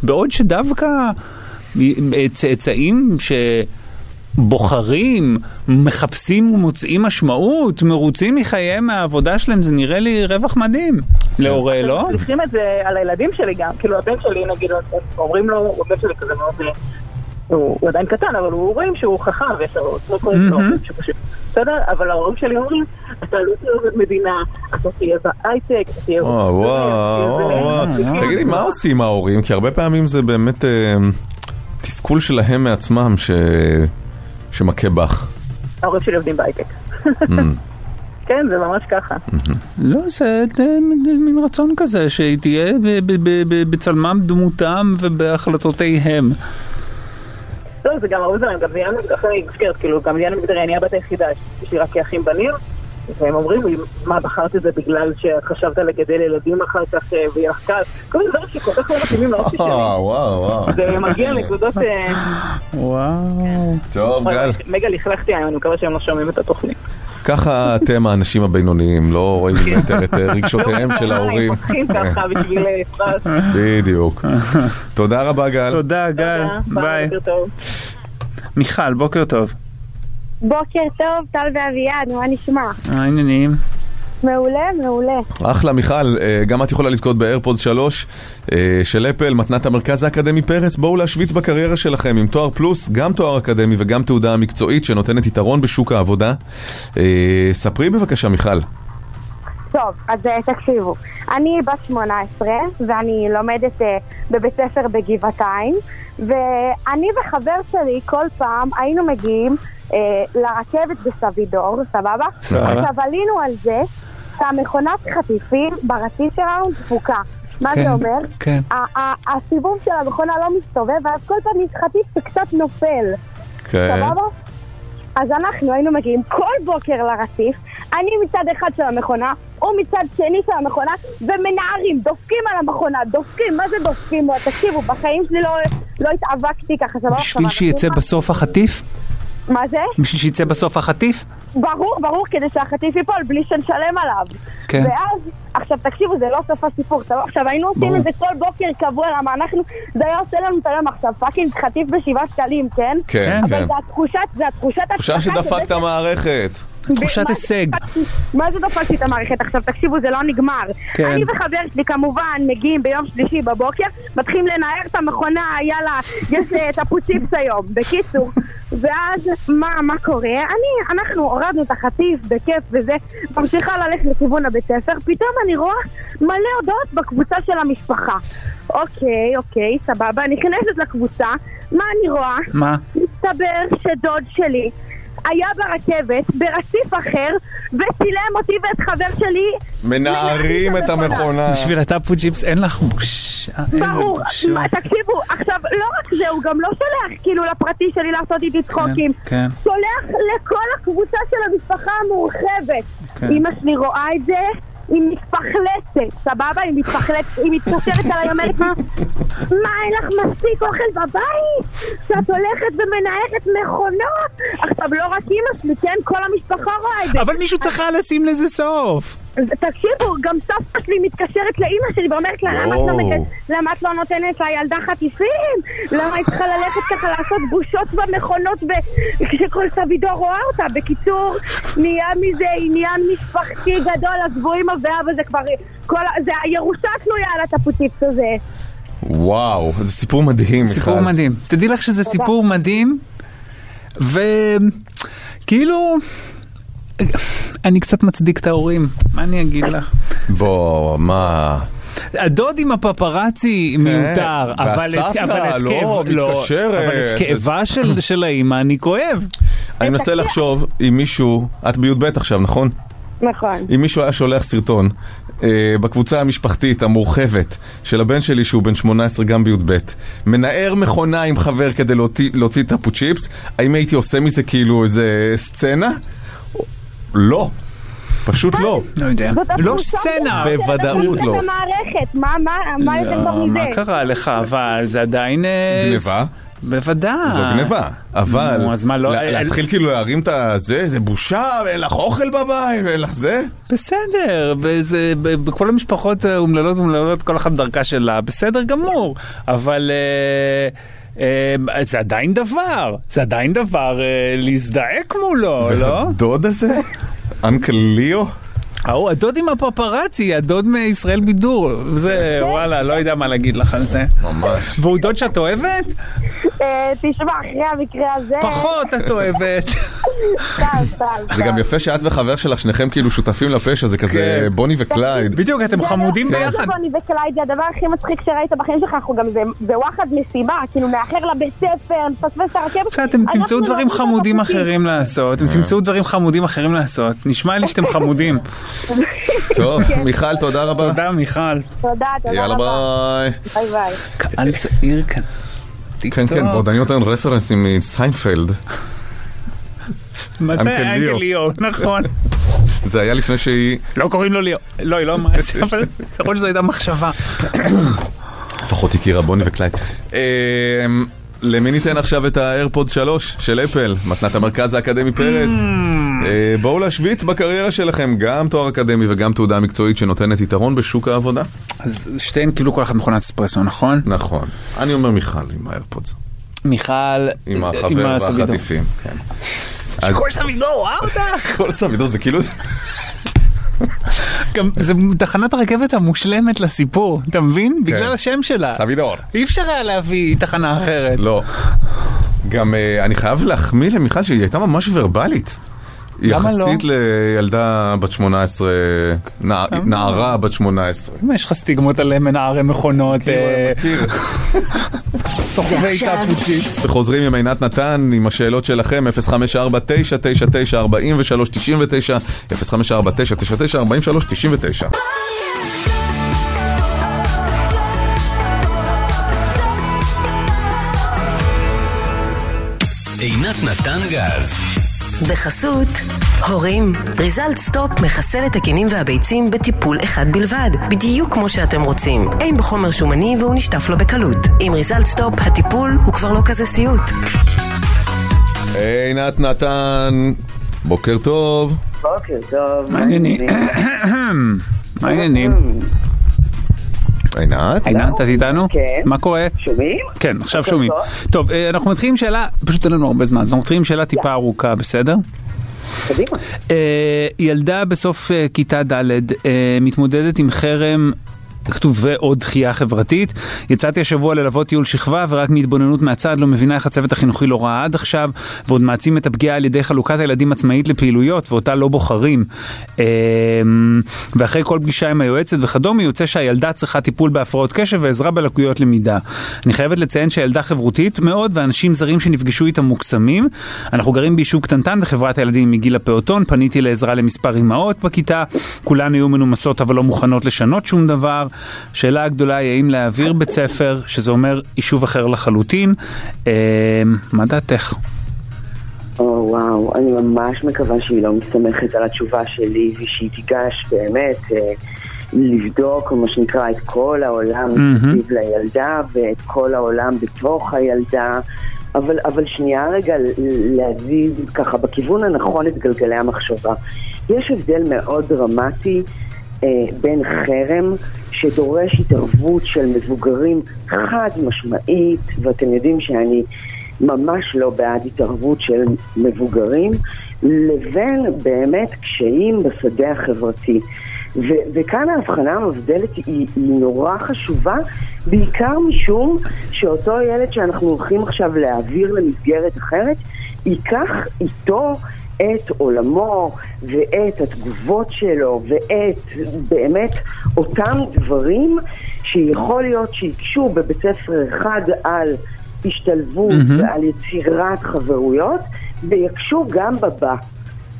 D: בעוד שדווקא צאצאים ש... בוחרים, מחפשים ומוצאים משמעות, מרוצים מחייהם מהעבודה שלהם, זה נראה לי רווח מדהים. להורה, לא?
F: צריכים את זה על הילדים שלי גם, כאילו הבן שלי נגיד, אומרים לו, הבן שלי כזה מאוד, אה, הוא עדיין קטן, אבל הוא רואים שהוא חכם ויש לו כל
D: מהמם.
F: שפשוט, בסדר? אבל ההורים שלי אומרים, אתה לא תהיה עובד מדינה, אתה תהיה בהייטק, אתה תהיה...
C: וואו, וואו, וואו, וואו. תגידי, מה עושים ההורים? כי הרבה פעמים זה באמת אה, תסכול שלהם מעצמם ש- שמכה בך.
F: ההורים שלי עובדים בהייטק.
C: Mm.
F: כן, זה ממש ככה.
D: לא, זה מין- רצון כזה, שהיא תהיה בצלמם, דמותם ובהחלטותיהם.
F: לא, זה גם ההוא זרים, גם זה עניין מגדרי, כאילו, גם עניין מגדרי, אני הבת היחידה, יש לי רק כאחים בנים, והם אומרים לי, מה, בחרת את זה בגלל שחשבת לגדל ילדים אחר כך אה, ויהיה לך קל? כל מיני דברים שכל כך לא מתאימים לאופי שלי.
C: וואו, וואו.
F: זה מגיע לנקודות... אה,
D: וואו.
C: טוב, גל.
F: מגה לכלכתי היום, אני מקווה שהם לא שומעים את התוכנית.
C: ככה אתם האנשים הבינוניים, לא רואים יותר את אה, רגשותיהם של ההורים.
F: בשביל אה, פרס.
C: בדיוק. תודה רבה, גל.
D: תודה, גל. ביי.
F: בוקר טוב.
D: מיכל, בוקר טוב.
G: בוקר טוב, טל ואביעד, מה נשמע?
D: מה העניינים?
G: מעולה, מעולה.
C: אחלה, מיכל, אה, גם את יכולה לזכות באיירפודס 3 אה, של אפל, מתנת המרכז האקדמי פרס. בואו להשוויץ בקריירה שלכם עם תואר פלוס, גם תואר אקדמי וגם תעודה מקצועית שנותנת יתרון בשוק העבודה. אה, ספרי בבקשה, מיכל.
G: טוב, אז אה, תקשיבו, אני בת 18 ואני לומדת אה, בבית ספר בגבעתיים ואני וחבר שלי כל פעם היינו מגיעים אה, לרכבת בסבידור, סבבה?
D: סבבה.
G: עכשיו עלינו על זה שהמכונת חטיפים ברציף שלנו דפוקה. מה
D: כן,
G: זה אומר?
D: כן.
G: הסיבוב של המכונה לא מסתובב ואז כל פעם יש חטיף שקצת נופל.
C: כן.
G: סבבה? אז אנחנו היינו מגיעים כל בוקר לרציף, אני מצד אחד של המכונה, הוא מצד שני של המכונה, ומנערים, דופקים על המכונה, דופקים, מה זה דופקים? תקשיבו, בחיים שלי לא, לא התאבקתי ככה, זה לא
D: בשביל שיצא בסוף החטיף?
G: מה זה?
D: בשביל שיצא בסוף החטיף?
G: ברור, ברור, כדי שהחטיף ייפול בלי שנשלם עליו.
D: כן.
G: ואז, עכשיו תקשיבו, זה לא סוף הסיפור, סבבה? עכשיו היינו עושים
D: ברור.
G: את זה כל בוקר קבוע, למה אנחנו, זה היה עושה לנו את היום עכשיו, fucking חטיף בשבעה שקלים, כן?
C: כן,
G: אבל
C: כן.
G: זה התחושת, זה התחושת
C: תחושה שדפקת מערכת.
D: תחושת הישג.
G: מה זה דפקתי את המערכת? עכשיו תקשיבו, זה לא נגמר.
D: כן.
G: אני וחבר שלי כמובן מגיעים ביום שלישי בבוקר, מתחילים לנער את המכונה, יאללה, יש את הפוציפס היום. בקיצור, ואז מה, מה קורה? אני, אנחנו הורדנו את החטיף בכיף וזה, ממשיכה ללכת לכיוון הבית ספר, פתאום אני רואה מלא הודעות בקבוצה של המשפחה. אוקיי, אוקיי, סבבה, נכנסת לקבוצה, מה אני רואה?
D: מה?
G: מסתבר שדוד שלי היה ברכבת, ברציף אחר, וצילם אותי ואת חבר שלי.
C: מנערים את המכונה.
D: בשביל הטאפו ג'יפס אין לך בושה. איזה
G: ברור, תקשיבו, עכשיו, לא רק זה, הוא גם לא שולח כאילו לפרטי שלי לעשות איתי צחוקים.
D: כן.
G: שולח לכל הקבוצה של המשפחה המורחבת.
D: כן.
G: אמא שלי רואה את זה, היא מתפחלצת, סבבה? היא מתפחלצת, היא מתקשרת אליי, אומרת לי, מה, אין לך מספיק אוכל בבית? שאת הולכת ומנהלת מכונות? עכשיו, לא רק אמא שלי, כן? כל המשפחה רואה את זה.
D: אבל מישהו צריך לשים לזה סוף.
G: תקשיבו, גם סבתא שלי מתקשרת לאימא שלי ואומרת לה, למה את לא למה את לא נותנת לילדה חטיפים? למה היא צריכה ללכת ככה לעשות בושות במכונות כשכל סבידור רואה אותה? בקיצור, נהיה מזה עניין משפחתי גדול, עזבו עם ואבא, זה כבר... כל... זה הירושה תלויה על הטפוציפס הזה.
C: וואו, זה סיפור מדהים, מיכל.
D: סיפור מדהים. תדעי לך שזה סיפור מדהים, וכאילו, אני קצת מצדיק את ההורים, מה אני אגיד לך?
C: בוא, מה...
D: הדוד עם הפפרצי מיותר, אבל את- אבל את
C: לא,
D: כאב-
C: מתקשרת.
D: אבל את כאבה של- של האימא אני כואב.
C: אני מנסה לחשוב אם מישהו, את בי"ב עכשיו, נכון?
G: נכון.
C: אם מישהו היה שולח סרטון אה, בקבוצה המשפחתית המורחבת של הבן שלי שהוא בן 18 גם בי"ב, מנער מכונה עם חבר כדי להוציא, להוציא טאפו צ'יפס, האם הייתי עושה מזה כאילו איזה סצנה? לא. פשוט לא.
D: לא יודע. לא סצנה.
C: בוודאות לא.
G: מה, יותר טוב
D: לא,
G: מזה?
D: מה קרה לך? אבל זה עדיין... אה,
C: גניבה?
D: בוודאי.
C: זו גניבה, אבל
D: נו, אז מה, לא-
C: לה- להתחיל כאילו להרים את הזה, זה בושה, אין לך אוכל בבית, אין לך זה?
D: בסדר, וזה, בכל המשפחות האומללות אומללות, כל אחת דרכה שלה, בסדר גמור, אבל אה, אה, זה עדיין דבר, זה עדיין דבר אה, להזדעק מולו, לא?
C: הדוד הזה? אנקל ליאו?
D: ההוא, הדוד עם הפפרצי, הדוד מישראל בידור, זה וואלה, לא יודע מה להגיד לך על זה.
C: ממש.
D: והוא דוד שאת אוהבת?
G: אה, תשמע, אחרי המקרה הזה...
D: פחות את אוהבת.
C: זה. גם יפה שאת וחבר שלך, שניכם כאילו שותפים לפשע, זה כזה
D: כן.
C: בוני וקלייד.
D: בדיוק, אתם חמודים
G: זה לא
D: ביחד.
G: שבוני וקלייד זה הדבר הכי מצחיק שראית בחיים שלך, אנחנו גם זה- בוואחד מסיבה, כאילו נאחר לבית ספר, נפספס את הרכבת.
D: בסדר, אתם תמצאו
G: לא
D: דברים
G: נעשה
D: חמודים. אחרים לעשות, אתם תמצאו דברים חמודים אחרים לעשות. נשמע לי שאתם חמודים.
C: טוב, מיכל, תודה רבה.
D: תודה מיכל.
G: תודה, תודה
C: יאללה
G: רבה.
C: ביי.
G: ביי ביי.
D: קהל צעיר כזה.
C: כן, כן, ועוד אני נותן רפרנסים מסיינפלד.
D: מה זה Uncle
C: ליאו.
D: ליאו, נכון.
C: זה היה לפני שהיא...
D: לא קוראים לו ליאו. לא, היא לא אמרה את זה, אבל יכול שזו הייתה מחשבה.
C: לפחות הכירה בוני וקלייד. אמ, למי ניתן עכשיו את האיירפוד 3 של אפל, מתנת המרכז האקדמי פרס? אה, בואו להשוויץ בקריירה שלכם גם תואר אקדמי וגם תעודה מקצועית שנותנת יתרון בשוק העבודה.
D: אז שתיהן קיבלו כל אחת מכונת אספרסו, נכון?
C: נכון. אני אומר מיכל עם האיירפודס.
D: מיכל
C: עם החבר
D: הסבידור.
C: והחטיפים. כן. אז
D: כל סבידור, ראה אותך.
C: כל סבידור זה כאילו...
D: גם זה תחנת הרכבת המושלמת לסיפור, אתה מבין? בגלל השם שלה.
C: סבידור.
D: אי אפשר היה להביא תחנה אחרת.
C: לא. גם אה, אני חייב להחמיא למיכל שהיא הייתה ממש ורבלית.
D: לא?
C: יחסית לילדה בת 18, נע- נערה בת 18.
D: מה יש לך סטיגמות על מנערי מכונות, אה. סוחבי טאפוצ'יפס?
C: וחוזרים עם עינת נתן עם השאלות שלכם 054-999-4399 054-999-4399
B: עינת נתן גז.
H: בחסות הורים, ריזלט סטופ מחסל את הכינים והביצים בטיפול אחד בלבד, בדיוק כמו שאתם רוצים. אין בו חומר שומני והוא נשטף לו בקלות. עם ריזלט סטופ הטיפול הוא כבר לא כזה סיוט.
C: עינת נתן, בוקר טוב.
I: בוקר טוב.
D: מה העניינים? מה העניינים?
C: עינת?
D: עינת, את איתנו?
I: כן.
D: מה קורה?
I: שומעים?
D: כן, עכשיו שומעים.
I: טוב.
D: אה, אנחנו מתחילים עם שאלה, פשוט אין לנו הרבה זמן, אז אנחנו מתחילים עם שאלה טיפה ארוכה, בסדר?
I: קדימה.
D: אה, ילדה בסוף אה, כיתה ד' מתמודדת עם חרם. כתוב ועוד דחייה חברתית. יצאתי השבוע ללוות טיול שכבה ורק מהתבוננות מהצד לא מבינה איך הצוות החינוכי לא ראה עד עכשיו ועוד מעצים את הפגיעה על ידי חלוקת הילדים עצמאית לפעילויות ואותה לא בוחרים. אה, ואחרי כל פגישה עם היועצת וכדומה יוצא שהילדה צריכה טיפול בהפרעות קשב ועזרה בלקויות למידה. אני חייבת לציין שהילדה חברותית מאוד ואנשים זרים שנפגשו איתה מוקסמים. אנחנו גרים ביישוב קטנטן וחברת הילדים מגיל הפעוטון, פניתי לעזרה למספר אמהות בכיתה, כולן היו מנומסות אבל לא מוכנות לשנות שום דבר. שאלה הגדולה היא האם להעביר בית ספר, שזה אומר יישוב אחר לחלוטין. אה, מה דעתך?
I: או וואו, אני ממש מקווה שהיא לא מסתמכת על התשובה שלי ושהיא תיגש באמת אה, לבדוק, מה שנקרא, את כל העולם. מסביב לילדה ואת כל העולם בתוך הילדה. אבל, אבל שנייה רגע להזיז ככה בכיוון הנכון את גלגלי המחשבה. יש הבדל מאוד דרמטי אה, בין חרם שדורש התערבות של מבוגרים חד משמעית, ואתם יודעים שאני ממש לא בעד התערבות של מבוגרים, לבין באמת קשיים בשדה החברתי. ו- וכאן ההבחנה המבדלת היא, היא נורא חשובה, בעיקר משום שאותו ילד שאנחנו הולכים עכשיו להעביר למסגרת אחרת, ייקח איתו את עולמו ואת התגובות שלו ואת באמת אותם דברים שיכול להיות שיקשו בבית ספר אחד על השתלבות
D: מהמם.
I: ועל יצירת חברויות ויקשו גם בבא.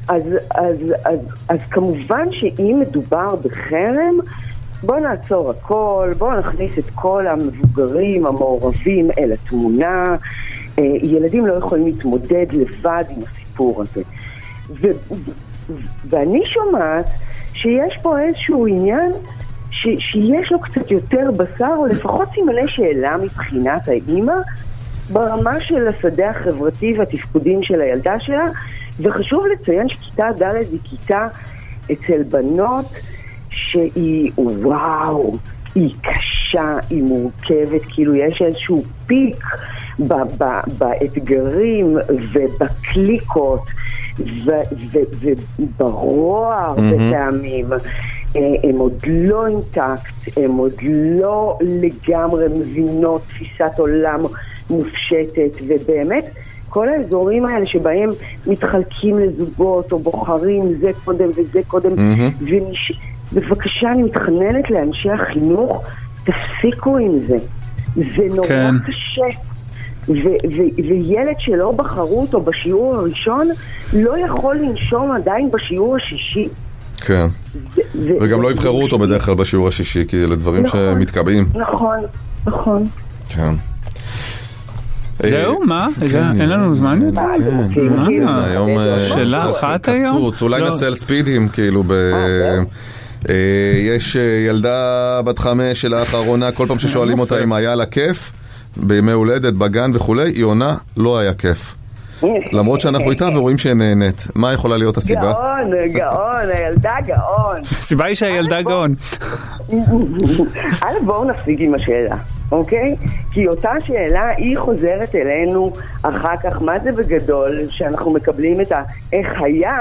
I: אז, אז, אז, אז כמובן שאם מדובר בחרם, בואו נעצור הכל, בואו נכניס את כל המבוגרים המעורבים אל התמונה. אה, ילדים לא יכולים להתמודד לבד עם הסיפור הזה. ואני שומעת שיש פה איזשהו עניין ש, שיש לו קצת יותר בשר, לפחות סימני שאלה מבחינת האימא, ברמה של השדה החברתי והתפקודים של הילדה שלה, וחשוב לציין שכיתה ד' היא כיתה אצל בנות שהיא, וואו, היא קשה, היא מורכבת, כאילו יש איזשהו פיק ב- ב- באתגרים ובקליקות. ו- ו- וברוע
C: מהמם.
I: בפעמים. אה, הם עוד לא אינטקט, הם עוד לא לגמרי מבינות תפיסת עולם מופשטת, ובאמת כל האזורים האלה שבהם מתחלקים לזוגות או בוחרים זה קודם וזה קודם,
C: מהמם.
I: ונש... בבקשה, אני מתחננת לאנשי החינוך, תפסיקו עם זה. זה נורא
D: כן.
I: קשה. ו- ו- וילד שלא בחרו אותו בשיעור הראשון, לא יכול לנשום עדיין בשיעור השישי.
C: כן.
I: ו-
C: וגם
I: ו-
C: לא יבחרו אותו בדרך כלל בשיעור השישי, כי אלה דברים
I: נכון.
C: שמתקבעים.
I: נכון, נכון.
C: כן.
D: זהו,
C: אה,
D: מה?
C: כן,
D: אין לנו זמן יותר?
I: מה, אתם רוצים
D: מה?
C: היום
D: שאלה אחת
C: קצוץ,
D: היום?
C: אולי
D: לא.
C: נעשה על ספידים, כאילו ב... אה, יש אה, ילדה בת חמש שלאחרונה, כל פעם ששואלים אותה אם היה לה כיף, בימי הולדת, בגן וכולי, היא עונה, לא היה כיף. למרות שאנחנו איתה ורואים שהיא נהנית. מה יכולה להיות הסיבה?
I: גאון, גאון, הילדה גאון.
D: הסיבה היא שהילדה גאון.
I: א', בואו נפסיק עם השאלה, אוקיי? כי אותה שאלה, היא חוזרת אלינו אחר כך, מה זה בגדול, שאנחנו מקבלים את ה... איך היה,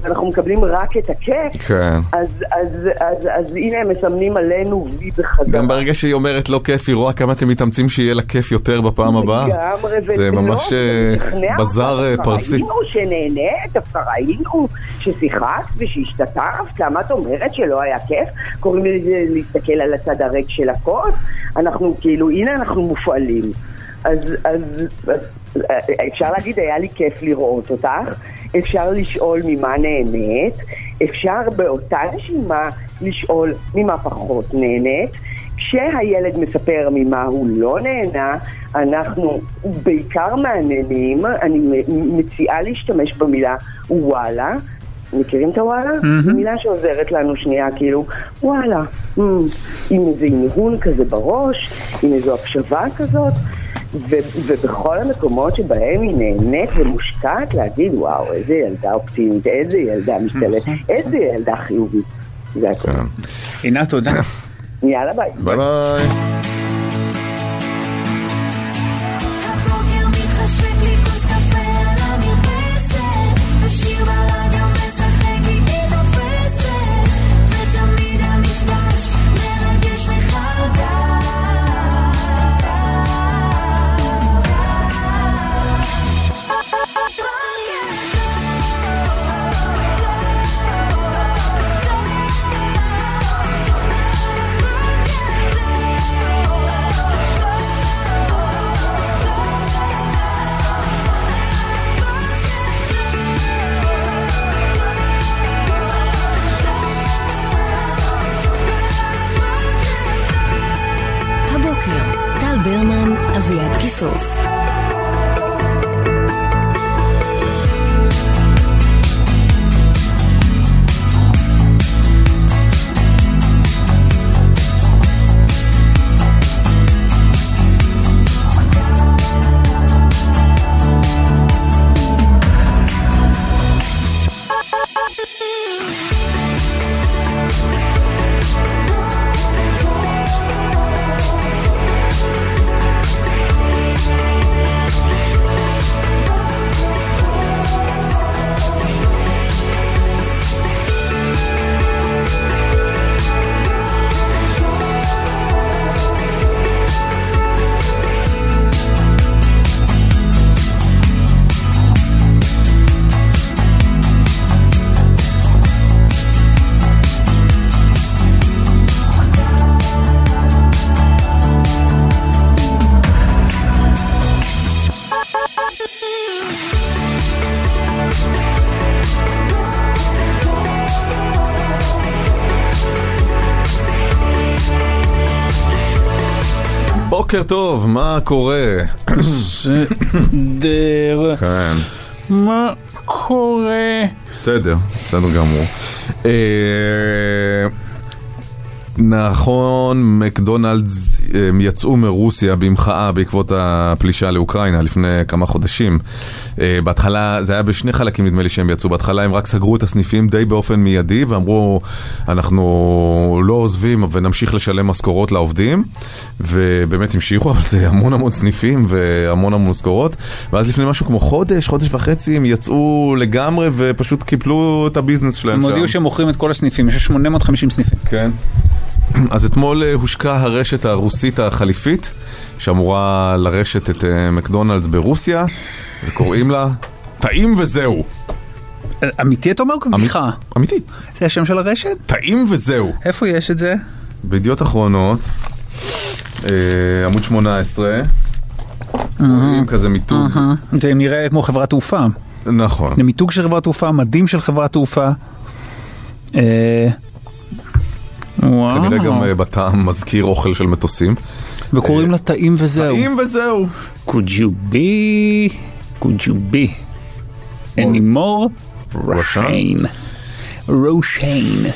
I: ואנחנו מקבלים רק את הכיף,
C: כן.
I: אז, אז, אז, אז הנה הם מסמנים עלינו וי בחזרה.
C: גם ברגע שהיא אומרת לא כיף, היא רואה כמה אתם מתאמצים שיהיה לה כיף יותר בפעם הבאה.
I: לגמרי,
C: זה ממש
I: זה
C: אה, בזאר. אה, פרסי.
I: ראינו שנהנית, דווקא ראינו ששיחקת ושהשתתפת, למה את אומרת שלא היה כיף? קוראים לזה להסתכל על הצד הריק של הכוס, אנחנו כאילו, הנה אנחנו מופעלים. אז, אז, אז אה, אפשר להגיד, היה לי כיף לראות אותך, אפשר לשאול ממה נהנית, אפשר באותה נשימה לשאול ממה פחות נהנית. כשהילד מספר ממה הוא לא נהנה, אנחנו בעיקר מהנהנים, אני מציעה להשתמש במילה וואלה. מכירים את הוואלה? זו מילה שעוזרת לנו שנייה, כאילו, וואלה, mm, עם איזה הנהון כזה בראש, עם איזו הקשבה כזאת, ו- ובכל המקומות שבהם היא נהנית ומושקעת, להגיד, וואו, איזה ילדה אופטימית, איזה ילדה משתלת, איזה ילדה חיובית. זה הכול.
C: כן.
D: עינת, תודה.
I: יאללה ביי.
C: ביי ביי.
A: socials.
C: בוקר טוב, מה קורה?
D: סדר.
C: כן.
D: מה קורה?
C: בסדר, בסדר גמור. אה, נכון, מקדונלדס הם יצאו מרוסיה במחאה בעקבות הפלישה לאוקראינה לפני כמה חודשים. אה, בהתחלה, זה היה בשני חלקים נדמה לי שהם יצאו, בהתחלה הם רק סגרו את הסניפים די באופן מיידי ואמרו אנחנו לא עוזבים ונמשיך לשלם משכורות לעובדים ובאמת המשיכו, אבל זה המון המון סניפים והמון המון משכורות ואז לפני משהו כמו חודש, חודש וחצי הם יצאו לגמרי ופשוט קיפלו את הביזנס שלהם
D: הם
C: שם.
D: הודיעו שהם מוכרים את כל הסניפים, יש 850 סניפים.
C: כן. אז אתמול אה, הושקה הרשת הרוסית החליפית, שאמורה לרשת את אה, מקדונלדס ברוסיה, וקוראים לה טעים וזהו.
D: אמיתי אתה אומר? בדיחה.
C: אמיתי.
D: זה השם של הרשת?
C: טעים וזהו.
D: איפה יש את זה?
C: בידיעות אחרונות, אה, עמוד 18, רואים כזה מיתוג.
D: זה נראה כמו חברת תעופה.
C: נכון.
D: זה מיתוג של חברת תעופה, מדים של חברת תעופה. אה, וואו.
C: כנראה גם אה, בטעם מזכיר אוכל של מטוסים.
D: וקוראים לה טעים וזהו.
C: טעים וזהו.
D: Could you be, could you be any more
C: רושן?
D: רושיין.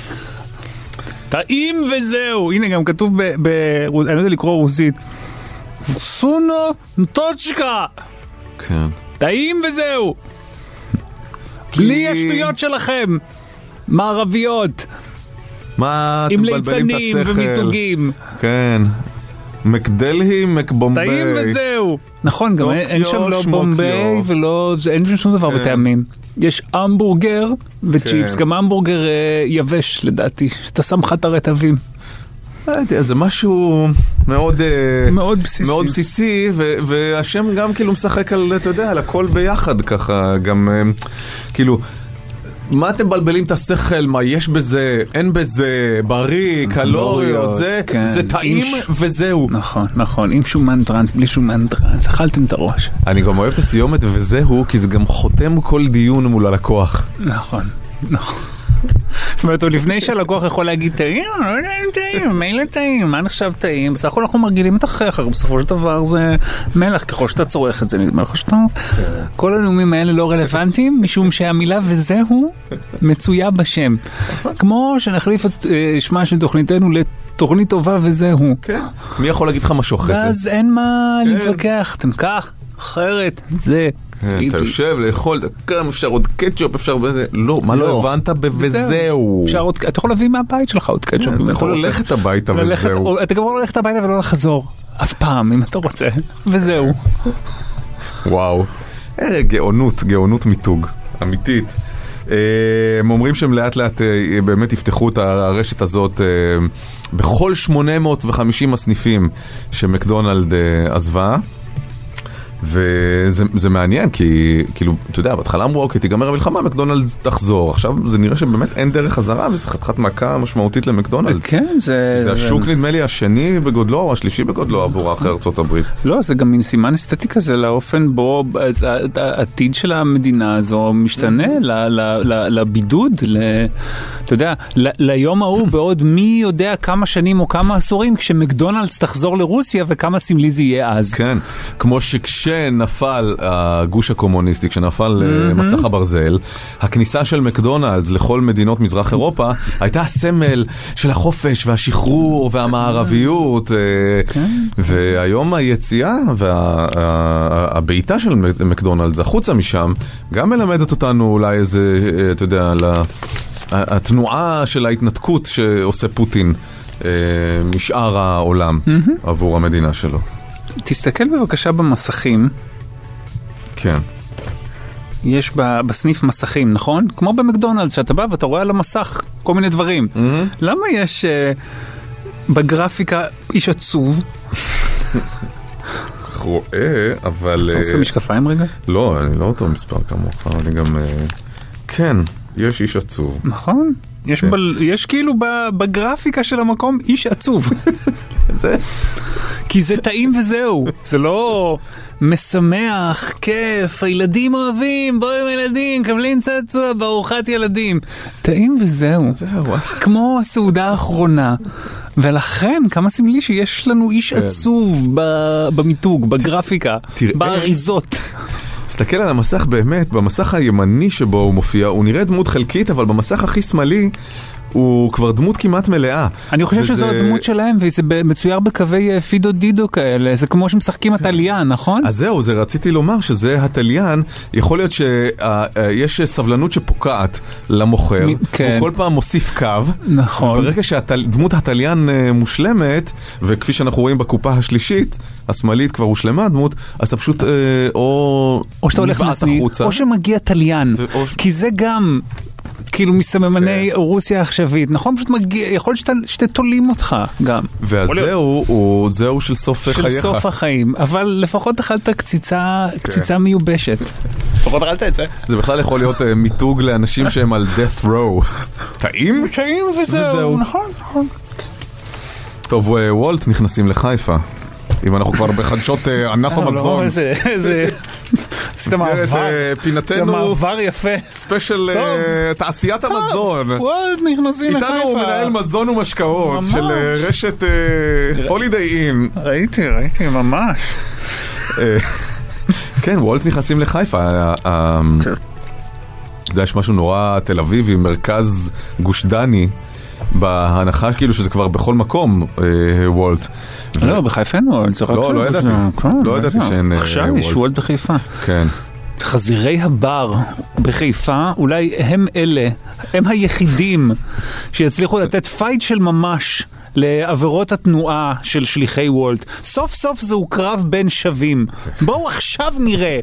D: טעים וזהו. הנה גם כתוב ב... ב אני לא יודע לקרוא רוסית. סונו טוצ'קה.
C: כן.
D: טעים וזהו. בלי השטויות שלכם. מערביות.
C: מה אתם
D: עם
C: מבלבלים את
D: ליצנים
C: השכל?
D: ומיתוגים.
C: כן. מקדלהי, מקבומביי.
D: טעים וזהו. נכון, גם אין- אין שם לא. בומביי ולא, זה- אין שם שום דבר
C: כן.
D: בטעמים. יש המבורגר וצ'יפס,
C: כן.
D: גם המבורגר אה, יבש לדעתי, שאתה שם לך את הרטבים.
C: לא זה משהו מאוד אה,
D: מאוד בסיסי.
C: מאוד בסיסי ו- והשם גם כאילו משחק על, אתה יודע, על הכל ביחד ככה, גם אה, כאילו... מה אתם מבלבלים את השכל? מה יש בזה? אין בזה? בריא, קלוריות, זה,
D: כן.
C: זה טעים
D: ש-
C: וזהו.
D: נכון, נכון, עם שומן טראנס, בלי שומן טראנס, אכלתם את הראש.
C: אני גם אוהב את הסיומת וזהו, כי זה גם חותם כל דיון מול הלקוח.
D: נכון, נכון. זאת אומרת, עוד לפני שהלקוח יכול להגיד טעים, לא יודע אם טעים, מילא טעים, מה נחשב טעים? בסך הכל אנחנו מרגילים את החכר, בסופו של דבר זה מלח, ככל שאתה צורך את זה, נדמה לך שאתה... כל הנאומים האלה לא רלוונטיים, משום שהמילה וזהו מצויה בשם. כמו שנחליף את אה, שמה של תוכניתנו לתוכנית טובה וזהו.
C: כן. מי יכול להגיד לך משהו אחרי זה?
D: ואז אין מה
C: כן.
D: להתווכח, אתם כך, אחרת, זה.
C: כן. אתה יושב לאכול, כמה אפשר עוד קטשופ, אפשר בזה, לא, מה לא הבנת ב"וזהו"?
D: אפשר עוד, אתה יכול להביא מהבית שלך עוד קטשופ אם
C: אתה יכול
D: רוצה.
C: ללכת הביתה וזהו.
D: אתה גם יכול ללכת הביתה ולא לחזור. אף פעם אם אתה רוצה. וזהו.
C: וואו. אה, גאונות, גאונות מיתוג, אמיתית. אה, הם אומרים שהם לאט לאט אה, באמת יפתחו את הרשת הזאת בכל 850 הסניפים שמקדונלד עזבה. וזה זה מעניין כי כאילו אתה יודע בהתחלה אמרו אוקיי תיגמר המלחמה מקדונלדס תחזור עכשיו זה נראה שבאמת אין דרך חזרה וזה חתיכת מכה משמעותית למקדונלדס.
D: כן, זה...
C: זה השוק נדמה לי השני בגודלו או השלישי בגודלו עבור אחרי ארצות הברית.
D: לא, זה גם מין סימן אסתטי כזה לאופן בו העתיד של המדינה הזו משתנה ל- לבידוד, אתה יודע, ליום ההוא בעוד מי יודע כמה שנים או כמה עשורים כשמקדונלדס תחזור לרוסיה וכמה סמלי זה יהיה אז.
C: כן, כמו שכשנפל הגוש הקומוניסטי, כשנפל אה, מסך הברזל, הכניסה של מקדונלדס לכל מדינות מזרח אירופה הייתה הסמל של החופש והשחרור והמערביות. אה, והיום היציאה והבעיטה של מק- מקדונלדס החוצה משם, גם מלמדת אותנו אולי איזה, אה, אתה יודע, התנועה של ההתנתקות שעושה פוטין. משאר העולם עבור המדינה שלו.
D: תסתכל בבקשה במסכים,
C: כן.
D: יש ב- בסניף מסכים, נכון? כמו במקדונלדס, שאתה בא ואתה רואה על המסך כל מיני דברים. למה יש אה, בגרפיקה איש עצוב?
C: רואה, אבל...
D: אתה רוצה
C: אה,
D: משקפיים רגע?
C: לא, אני לא אותו מספר כמוך, אני גם... אה, כן, יש איש עצוב.
D: נכון. יש,
C: כן.
D: בל, יש כאילו בגרפיקה של המקום איש עצוב.
C: זה...
D: כי זה טעים וזהו. זה לא משמח, כיף, הילדים אוהבים, בואו עם הילדים, קבלים צעצוע בארוחת ילדים. טעים וזהו.
C: זהו.
D: כמו הסעודה האחרונה. ולכן כמה סמלי שיש לנו איש
C: כן.
D: עצוב ב- במיתוג, בגרפיקה, באריזות.
C: תסתכל על המסך באמת, במסך הימני שבו הוא מופיע, הוא נראה דמות חלקית, אבל במסך הכי שמאלי הוא כבר דמות כמעט מלאה.
D: אני חושב
C: וזה-
D: שזו הדמות שלהם, וזה מצויר בקווי אה, פידו דידו כאלה, זה כמו שמשחקים התליין, נכון?
C: אז זהו, זה רציתי לומר שזה התליין, יכול להיות שיש סבלנות שפוקעת למוכר,
D: מ- כן.
C: הוא כל פעם מוסיף קו,
D: נכון.
C: ברגע שדמות התליין אה, מושלמת, וכפי שאנחנו רואים בקופה השלישית, השמאלית כבר הושלמה הדמות, אז אתה פשוט אה, או
D: או שאתה הולך
C: החוצה.
D: או שמגיע תליין,
C: ו- או-
D: כי זה גם... כאילו מסממני
C: כן.
D: רוסיה העכשווית, נכון? פשוט מגיע, יכול להיות שאתה- שתולים אותך גם.
C: והזהו, הוא זהו של סוף
D: של
C: חייך.
D: סוף החיים, אבל לפחות אכלת קציצה,
C: כן.
D: קציצה מיובשת. לפחות אכלת את זה.
C: זה בכלל יכול להיות אה, מיתוג לאנשים שהם על death row. טעים?
D: טעים
C: וזהו.
D: וזהו, נכון, נכון.
C: טוב, אה, וולט נכנסים לחיפה. אם אנחנו כבר בחדשות אה, ענף
D: לא,
C: המזון.
D: איזה, עשית מעבר,
C: אה, פינתנו
D: מעבר יפה.
C: ספיישל אה. תעשיית המזון.
D: וולד נכנסים לחיפה.
C: איתנו מנהל מזון ומשקאות. של אה, רשת הולידיי אין.
D: ראיתי, ראיתי, ממש.
C: כן, וולט נכנסים לחיפה. אתה יודע, יש משהו נורא תל אביבי, מרכז גוש דני, בהנחה כאילו שזה כבר בכל מקום, אה, וולט.
D: לא, בחיפה אין וולד, זה רק...
C: לא,
D: שם,
C: לא ידעתי. לא ידעתי שאין, אה,
D: עכשיו יש.
C: וולד
D: בחיפה.
C: כן.
D: חזירי הבר בחיפה, אולי הם אלה, הם היחידים שיצליחו לתת פייט של ממש. לעבירות התנועה של שליחי וולט. סוף סוף זהו קרב בין שווים. בואו עכשיו נראה.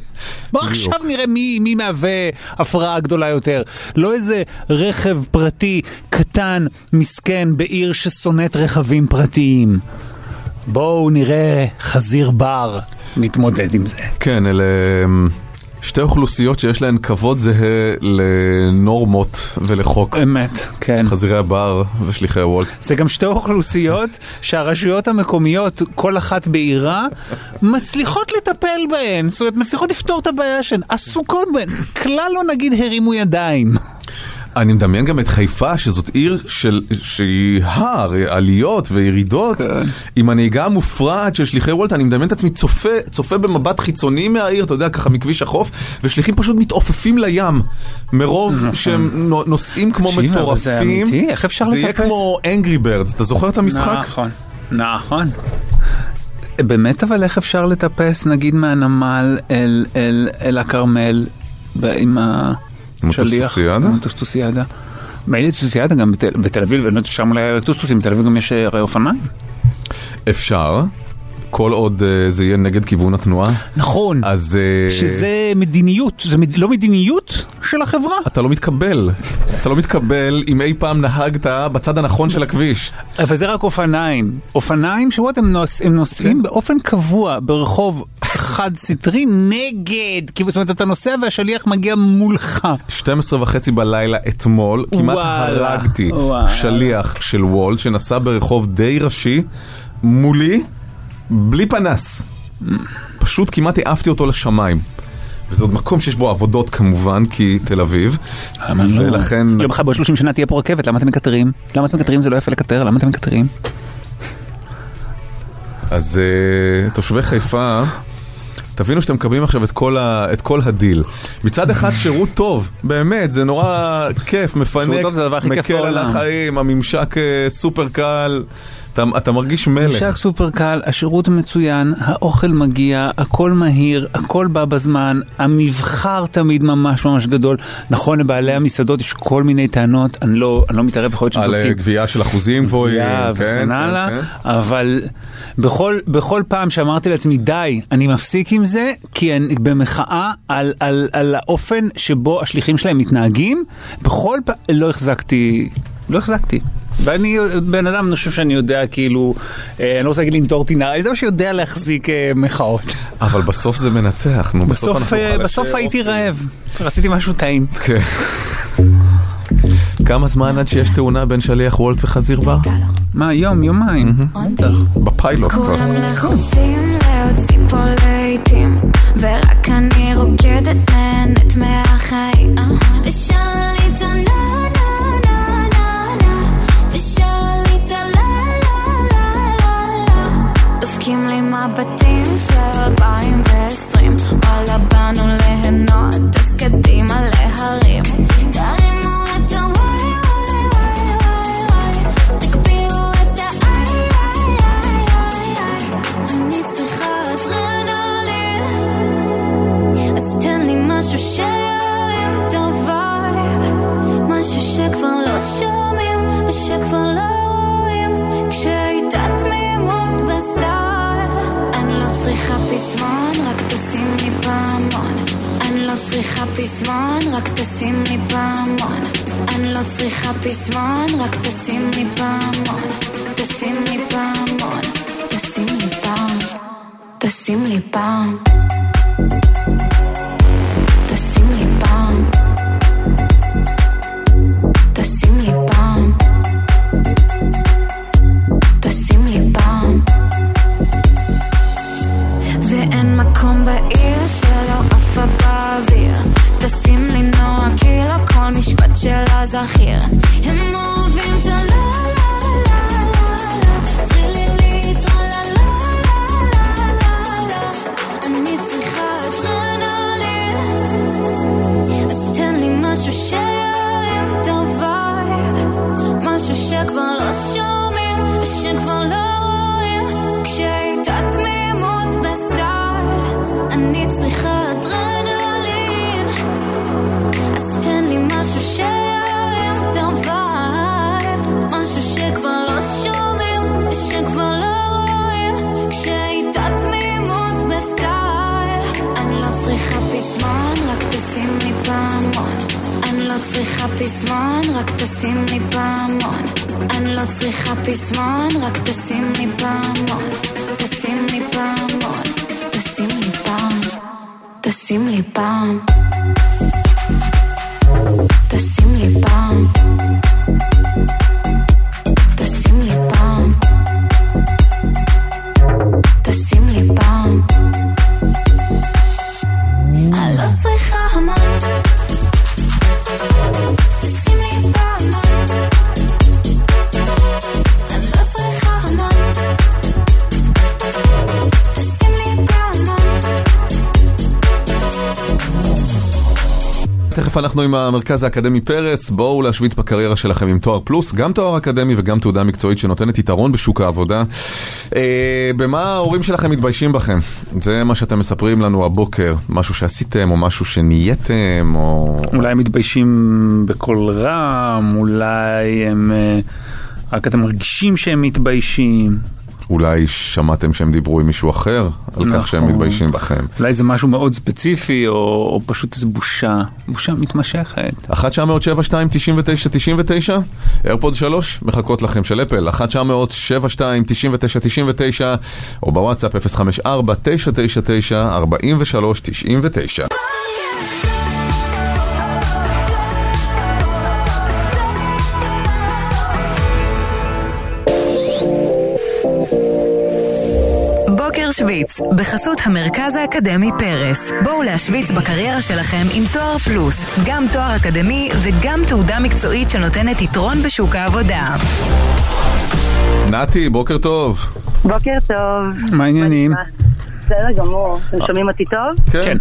D: בואו עכשיו נראה מי, מי מהווה הפרעה גדולה יותר. לא איזה רכב פרטי קטן, מסכן, בעיר ששונאת רכבים פרטיים. בואו נראה חזיר בר מתמודד עם זה.
C: כן, אלה אמ, שתי אוכלוסיות שיש להן כבוד זהה לנורמות ולחוק.
D: אמת, כן.
C: חזירי הבר ושליחי הוולט.
D: זה גם שתי אוכלוסיות שהרשויות המקומיות, כל אחת בעירה, מצליחות לטפל בהן, זאת אומרת, מצליחות לפתור את הבעיה שלהן, עסוקות בהן, כלל לא נגיד הרימו ידיים.
C: אני מדמיין גם את חיפה, שזאת עיר של, שהיא הר, עליות וירידות, עם הנהיגה המופרעת של שליחי וולט, אני מדמיין את עצמי צופה, צופה במבט חיצוני מהעיר, אתה יודע, ככה מכביש החוף, ושליחים פשוט מתעופפים לים, מרוב שהם נו- נוסעים כמו מטורפים.
D: זה אמיתי? איך אפשר
C: זה יהיה
D: לטפס?
C: כמו Angry Birds, אתה זוכר את המשחק?
D: נכון, נכון. באמת אבל איך אפשר לטפס נגיד מהנמל אל, אל, אל הכרמל עם
C: עם
D: השליח?
C: הטוסטוסיאדה?
D: עם הטוסטוסיאדה. מילא טוסטוסיאדה גם בתל, אביב, אני לא יודעת שם אולי היה טוסטוסים, בתל אביב גם יש הרי אופניים.
C: אפשר, כל עוד אה, זה יהיה נגד כיוון התנועה.
D: נכון.
C: אז... אה,
D: שזה מדיניות, זה מד... לא מדיניות של החברה.
C: אתה לא מתקבל, אתה לא מתקבל אם אי פעם נהגת בצד הנכון של הכביש.
D: אבל זה רק אופניים. אופניים שרואות הם, נוס, הם נוסעים באופן קבוע ברחוב חד סטרי נגד. כי זאת אומרת אתה נוסע והשליח מגיע מולך.
C: 12 וחצי בלילה אתמול, כמעט
D: וואלה,
C: הרגתי
D: וואלה.
C: שליח של וולט שנסע ברחוב די ראשי מולי, בלי פנס. פשוט כמעט העפתי אותו לשמיים. וזה עוד מקום שיש בו עבודות כמובן, כי תל אביב. ולכן...
D: יום אחד בעוד 30 שנה תהיה פה רכבת, למה אתם מקטרים? למה אתם מקטרים? זה לא יפה לקטר, למה אתם מקטרים?
C: אז uh, תושבי חיפה, תבינו שאתם מקבלים עכשיו את כל, ה, את כל הדיל. מצד אחד שירות טוב, באמת, זה נורא כיף, מפנק, מקל על. החיים, הממשק אה, סופר קל, אתה, אתה מרגיש מלך.
D: ממשק סופר קל, השירות מצוין, האוכל מגיע, הכל מהיר, הכל בא בזמן, המבחר תמיד ממש ממש גדול. נכון, לבעלי המסעדות יש כל מיני טענות, אני לא, אני לא מתערב, יכול להיות
C: על אה. גבייה של אחוזים גבוהים,
D: גבייה
C: כן,
D: וכן
C: כן,
D: הלאה,
C: כן.
D: אבל בכל, בכל פעם שאמרתי לעצמי די, אני מפסיק עם זה, כי אני במחאה על, על, על האופן שבו השליחים שלהם מתנהגים, בכל פעם לא החזקתי, לא החזקתי. ואני בן אדם, אני חושב שאני יודע כאילו, אה, אני לא רוצה להגיד לנטור טינה, אני יודע שיודע להחזיק אה, מחאות.
C: אבל בסוף זה מנצח, נו, בסוף
D: בסוף,
C: אנחנו
D: אה,
C: חלשי
D: בסוף הייתי. רעב, רציתי משהו טעים.
C: כן. כמה זמן עד שיש תאונה בין שליח וולט וחזיר בר?
D: מה, יום, יומיים? בטח.
C: בפיילוט כבר.
J: כולם לחוצים להוציא פה להיטים ורק אני רוקדת נהנית מהחיים ושר מבטים של 2020 וואלה באנו ליהנות, אז קדימה להרים. תרימו את הוואי וואי וואי וואי. וואי תגבירו את האיי איי איי איי. אני צריכה אדרנלין. אז תן לי משהו שירים את ה vibe. משהו שכבר לא שומעים ושכבר צריכה פזמון, רק תשים לי פעמון אני לא צריכה פזמון, רק תשים לי פעמון תשים לי פעמון תשים לי פעם תשים לי פעם באוויר תשים לי נועה כאילו כל משפט שלה זכיר הם אוהבים את הלה צריכה פזמון, רק תשים לי פעמון. אני לא צריכה פזמון, רק תשים לי פעמון. תשים לי פעמון תשים לי פעם. תשים לי פעם
C: אנחנו עם המרכז האקדמי פרס, בואו להשוויץ בקריירה שלכם עם תואר פלוס, גם תואר אקדמי וגם תעודה מקצועית שנותנת יתרון בשוק העבודה. אה, במה ההורים שלכם מתביישים בכם? זה מה שאתם מספרים לנו הבוקר, משהו שעשיתם או משהו שנהייתם או...
D: אולי הם מתביישים בקול רם, אולי הם... אה, רק אתם מרגישים שהם מתביישים.
C: אולי שמעתם שהם דיברו עם מישהו אחר על כך שהם
D: נכון.
C: מתביישים בכם.
D: אולי זה משהו מאוד ספציפי, או, או פשוט איזו בושה, בושה מתמשכת.
C: 1 900 72 99 99 איירפוד 3 מחכות לכם של אפל 1 900 72 99 99 או בוואטסאפ 054 999 43 99
A: בוקר שוויץ, בחסות המרכז האקדמי פרס. בואו להשוויץ בקריירה שלכם עם תואר פלוס, גם תואר אקדמי וגם תעודה מקצועית שנותנת יתרון בשוק העבודה.
C: נתי, בוקר טוב.
F: בוקר טוב.
D: מה העניינים?
F: בסדר גמור. אתם שומעים אותי טוב?
C: כן.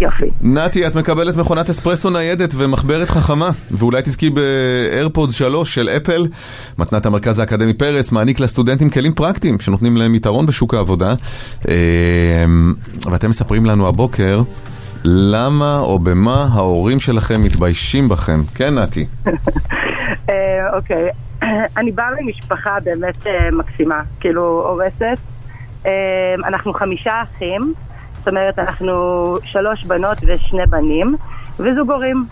F: יופי.
C: נתי, את מקבלת מכונת אספרסו ניידת ומחברת חכמה, ואולי תזכי באיירפודס 3 של אפל. מתנת המרכז האקדמי פרס מעניק לסטודנטים כלים פרקטיים שנותנים להם יתרון בשוק העבודה. אה, ואתם מספרים לנו הבוקר למה או במה ההורים שלכם מתביישים בכם. כן, נתי.
F: אה, אוקיי. אני באה ממשפחה באמת אה, מקסימה, כאילו הורסת. אה, אנחנו חמישה אחים, זאת אומרת אנחנו שלוש בנות ושני בנים, וזוג הורים.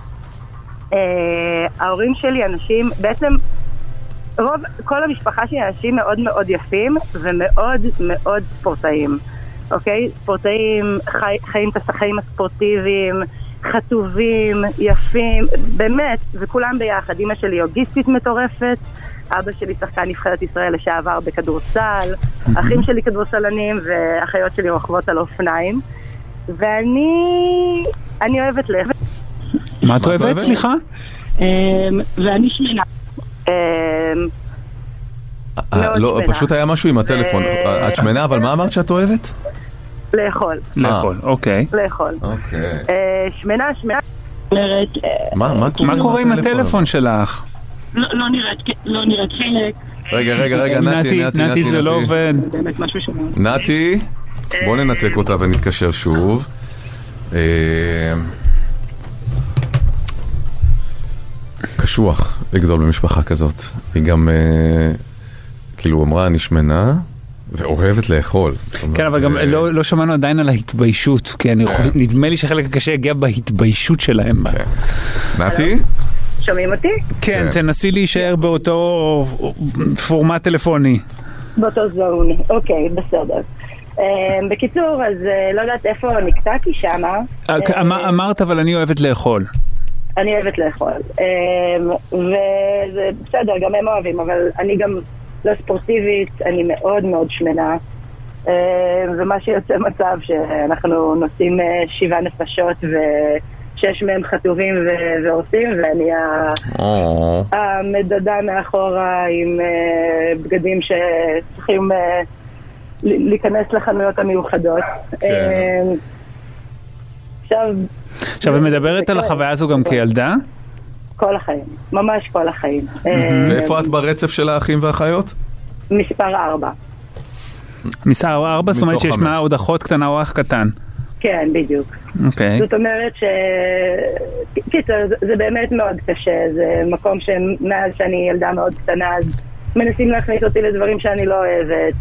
F: אה, ההורים שלי אנשים, בעצם רוב, כל המשפחה שלי אנשים מאוד מאוד יפים ומאוד מאוד ספורטאים, אוקיי? ספורטאים, חי, חיים את החיים הספורטיביים, חטובים, יפים, באמת, וכולם ביחד. אימא שלי יוגיסטית מטורפת, אבא שלי שחקן נבחרת ישראל לשעבר בכדורסל, אחים שלי כדורסלנים ואחיות שלי רוכבות על אופניים. ואני... אני אוהבת לך.
D: מה את אוהבת? אה,
F: אמ,
D: סליחה?
F: ואני שמנה. אמ,
C: אה, לא. פשוט היה משהו עם הטלפון.
F: אה,
C: את שמנה, אבל מה אמרת שאת אוהבת?
F: לאכול,
D: לאכול, אוקיי.
F: לאכול.
C: אוקיי.
F: אה, שמנה, שמנה. אומרת, אה,
C: מה מה קורה
D: מה קורה עם הטלפון שלך?
F: לא לא נראית לא נראית חלק,
C: רגע, רגע, רגע, נתי, נתי,
D: נתי זה לא עובד.
C: נתי, בוא ננתק אותה ונתקשר שוב. אה, קשוח לגדול במשפחה כזאת. היא גם, אה, כאילו, אמרה, אני שמנה ואוהבת לאכול.
D: כן, אבל גם לא לא שמענו עדיין על ההתביישות, כי אני חושב- נדמה לי שחלק הקשה יגיע בהתביישות שלהם.
C: נתי?
F: שומעים אותי?
D: כן,
C: כן.
D: תנסי להישאר באותו פורמט טלפוני.
F: באותו זון, אוקיי, בסדר. אה, בקיצור, אז אה, לא יודעת איפה נקטעתי שמה.
D: אה, אמר- אמרת, אבל אני אוהבת לאכול.
F: אני אוהבת לאכול. אמ, וזה בסדר, גם הם אוהבים, אבל אני גם לא ספורטיבית, אני מאוד מאוד שמנה. אמ, ומה שיוצא מצב שאנחנו נוסעים שבעה נפשות ושש מהם חטובים ו- והורסים, ואני ה-
C: או,
F: המדדה מאחורה עם אה, בגדים שצריכים אה, להיכנס לחנויות המיוחדות.
C: כן.
F: אמ, עכשיו,
D: עכשיו, את מדברת על החוויה הזו גם כילדה?
F: כל החיים, ממש כל החיים.
C: ואיפה את ברצף של האחים והאחיות?
F: מספר ארבע.
D: מסער ארבע, זאת אומרת שיש עוד אחות קטנה או אח קטן.
F: כן, בדיוק.
D: אוקיי.
F: זאת אומרת ש... קיצר, זה, זה באמת מאוד קשה, זה מקום שמאז שאני ילדה מאוד קטנה, אז מנסים להכניס אותי לדברים שאני לא אוהבת.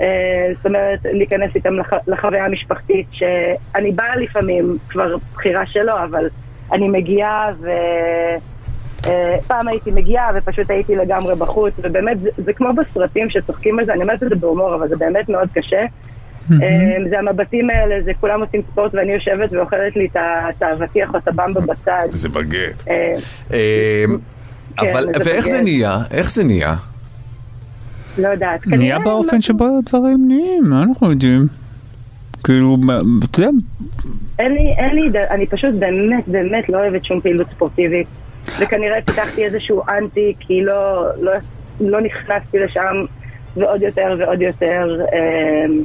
F: אה, זאת אומרת, להיכנס איתם לח... לחוויה המשפחתית, שאני באה לפעמים, כבר בחירה שלו, אבל אני מגיעה ו... אה, פעם הייתי מגיעה ופשוט הייתי לגמרי בחוץ, ובאמת זה, זה כמו בסרטים שצוחקים על זה, אני אומרת את זה בהומור, אבל זה באמת מאוד קשה. אה, זה המבטים האלה, זה כולם עושים ספורט ואני יושבת ואוכלת לי את האבטיח או את הבמבה בצד.
C: זה בגט.
F: אה,
C: אה,
F: כן,
C: אבל,
F: זה
C: ואיך זה
F: בגט.
C: נהיה? איך זה נהיה?
F: לא יודעת.
D: נהיה באופן
F: משהו-
D: שבו הדברים נהיים, מה אנחנו יודעים? כאילו, מה- אתה יודע,
F: אין לי, אין לי, אני פשוט באמת באמת לא אוהבת שום פעילות ספורטיבית. וכנראה פיתחתי איזשהו אנטי, כי לא, לא, לא נכנסתי לשם ועוד יותר ועוד יותר. אמ,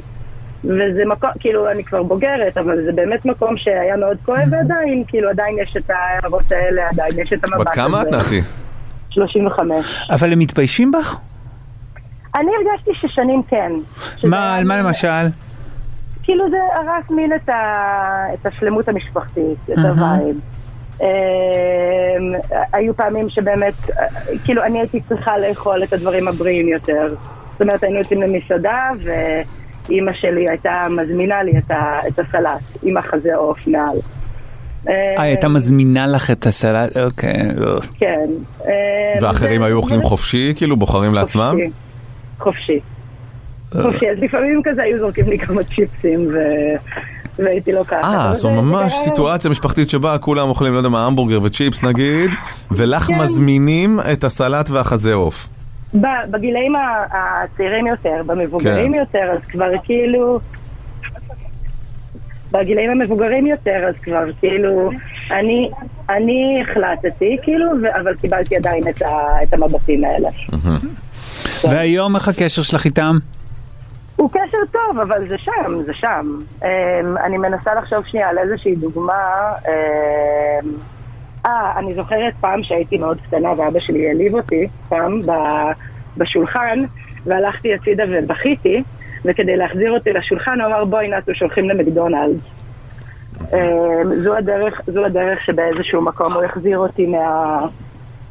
F: וזה מקום, כאילו, אני כבר בוגרת, אבל זה באמת מקום שהיה מאוד כואב, ועדיין, כאילו, עדיין יש את ההערות האלה, עדיין יש את המבט
C: בת
F: הזה.
C: כמה את, נתי?
F: 35.
D: אבל הם מתביישים בך?
F: אני הרגשתי ששנים כן.
D: מה, על מה למשל?
F: כאילו זה הרס מין את, ה... את השלמות המשפחתית, את.
D: ה
F: vibe. אמ, היו פעמים שבאמת, כאילו אני הייתי צריכה לאכול את הדברים הבריאים יותר. זאת אומרת, היינו יוצאים למסעדה ואימא שלי הייתה מזמינה לי את, ה... את הסלט עם החזה עוף מעל.
D: אה, היא הייתה מזמינה לך את הסלט, אוקיי. לא.
F: כן. אמ,
C: ואחרים היו אוכלים חופשי, כאילו בוחרים לעצמם?
F: חופשי. חופשי. חופשי, אז לפעמים כזה היו זורקים לי כמה צ'יפסים ו... והייתי לוקחת.
C: אה,
F: אבל
C: זו ממש סיטואציה משפחתית שבה כולם אוכלים, לא יודע מה, המבורגר וצ'יפס נגיד, ולך
F: כן.
C: מזמינים את הסלט והחזה עוף.
F: בגילאים הצעירים יותר, במבוגרים
C: כן.
F: יותר, אז כבר כאילו... בגילאים המבוגרים יותר, אז כבר כאילו... אני, אני החלטתי, כאילו, ו- אבל קיבלתי עדיין את, ה- את המבטים האלה.
D: והיום איך הקשר שלך איתם?
F: הוא קשר טוב, אבל זה שם, זה שם. Um, אני מנסה לחשוב שנייה על איזושהי דוגמה. אה, אני זוכרת פעם שהייתי מאוד קטנה ואבא שלי העליב אותי, פעם, ב- בשולחן, והלכתי הצידה ובכיתי, וכדי להחזיר אותי לשולחן הוא אמר בואי נתו שולחים למקדונלדס. Um, זו הדרך, זו הדרך שבאיזשהו מקום הוא החזיר אותי מה...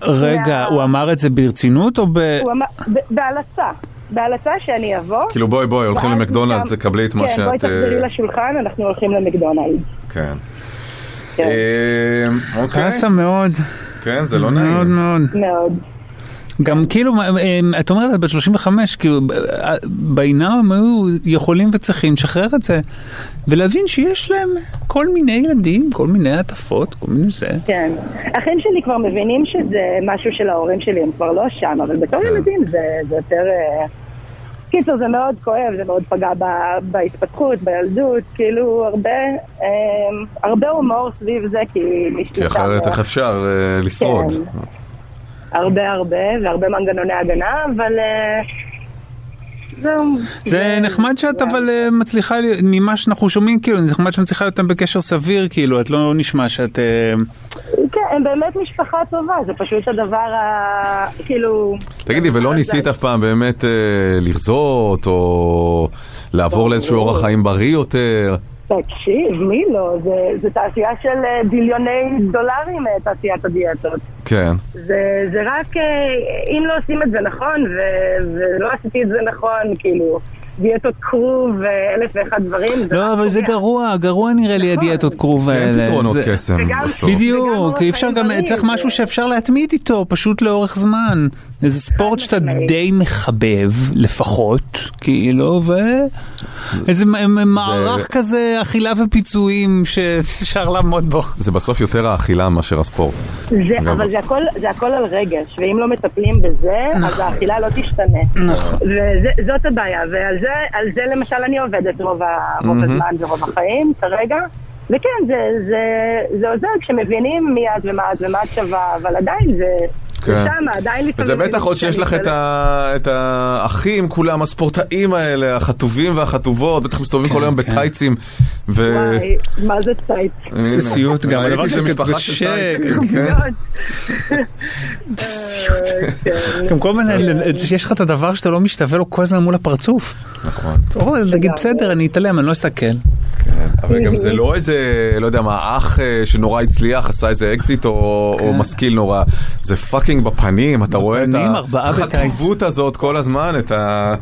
D: רגע,
F: מה-
D: הוא אמר את זה ברצינות או ב...
F: הוא אמר, ב- בהלצה, בהלצה שאני אבוא.
C: כאילו בואי בואי, הולכים למקדונלדס, תקבלי את מה
F: כן, בואי
C: שאת... אה,
F: תחזרי לשולחן, אנחנו הולכים למקדונלדס.
C: כן.
F: כן.
C: אה, אוקיי,
D: קאסה מאוד,
C: כן, זה לא
D: מאוד
C: נעים.
D: מאוד.
F: מאוד.
D: גם כאילו, אה, את אומרת, את בת 35, כאילו, אה, בעינם הם היו יכולים וצריכים לשחרר את זה, ולהבין שיש להם כל מיני ילדים, כל מיני הטפות, כל מיני זה.
F: כן. אחים שלי כבר מבינים שזה משהו של ההורים שלי, הם כבר לא שם, אבל בתור
C: כן.
F: ילדים זה זה יותר... קיצור, זה מאוד כואב, זה מאוד פגע ב- בהתפתחות, בילדות, כאילו הרבה, אה, הרבה הומור סביב זה, כי מישהו
C: כי אחרת איך אפשר אה, לשרוד?
F: כן. הרבה הרבה, והרבה מנגנוני הגנה, אבל אה.
D: זה נחמד שאת אבל אה, מצליחה, ממה שאנחנו שומעים, כאילו, זה נחמד שאת מצליחה להיות בקשר סביר, כאילו, את לא נשמע שאת...
F: הם באמת משפחה טובה, זה פשוט הדבר ה... כאילו...
C: תגידי, ולא ניסית אף פעם באמת אה, לרזות, או לעבור לאיזשהו אורח חיים בריא יותר?
F: תקשיב, מי לא? זה, זה תעשייה של אה, ביליוני דולרים, אה, תעשיית הדיאטות.
C: כן.
F: זה, זה רק, אם לא עושים את זה נכון, ו, ולא עשיתי את זה נכון, כאילו, דיאטות כרוב ואלף ואחד דברים.
D: לא, אבל זה. גרוע, גרוע נראה לי הדיאטות כרוב האלה.
C: אין פתרונות קסם בסוף.
D: בדיוק, אפשר גם, צריך משהו שאפשר להתמיד איתו, פשוט לאורך זמן. איזה ספורט שאתה. די מחבב, לפחות, כאילו, ואיזה מערך כזה אכילה ופיצויים שאפשר לעמוד בו.
C: זה בסוף יותר האכילה מאשר הספורט.
F: אבל זה הכל, זה הכל על רגש, ואם לא מטפלים בזה, אז
D: נכון.
F: האכילה לא תשתנה.
D: נכון.
F: וזאת הבעיה, ועל זה, על זה למשל אני עובדת רוב, רוב הזמן ורוב החיים, כרגע. וכן, זה, זה, זה עוזר כשמבינים מי את ומה את ומה את שווה, אבל עדיין זה...
C: כן.
F: זה שמה, עדיין לפעמים...
C: וזה בטח עוד שיש לך את, ה... את האחים כולם, הספורטאים האלה, החטובים והחטובות, בטח מסתובבים כל היום
D: כן.
C: בטייצים. ו...
F: וואי, מה זה?
C: הנה,
D: זה סיוט גם, הדבר
C: ראיתי
D: הזה
C: שמשפחה של טייצים,
D: כן.
C: כן.
F: כן.
D: גם כל מיני, שיש לך את הדבר שאתה לא משתווה לו כל הזמן מול הפרצוף.
C: נכון.
D: אתה יכול להגיד בסדר, אני אתעלם, אני לא אסתכל.
C: אבל גם זה לא איזה, לא יודע מה, אח אה, שנורא הצליח, עשה איזה אקזיט או, משכיל נורא. זה fucking בפנים, אתה רואה את. החטובות הזאת כל הזמן, את ה...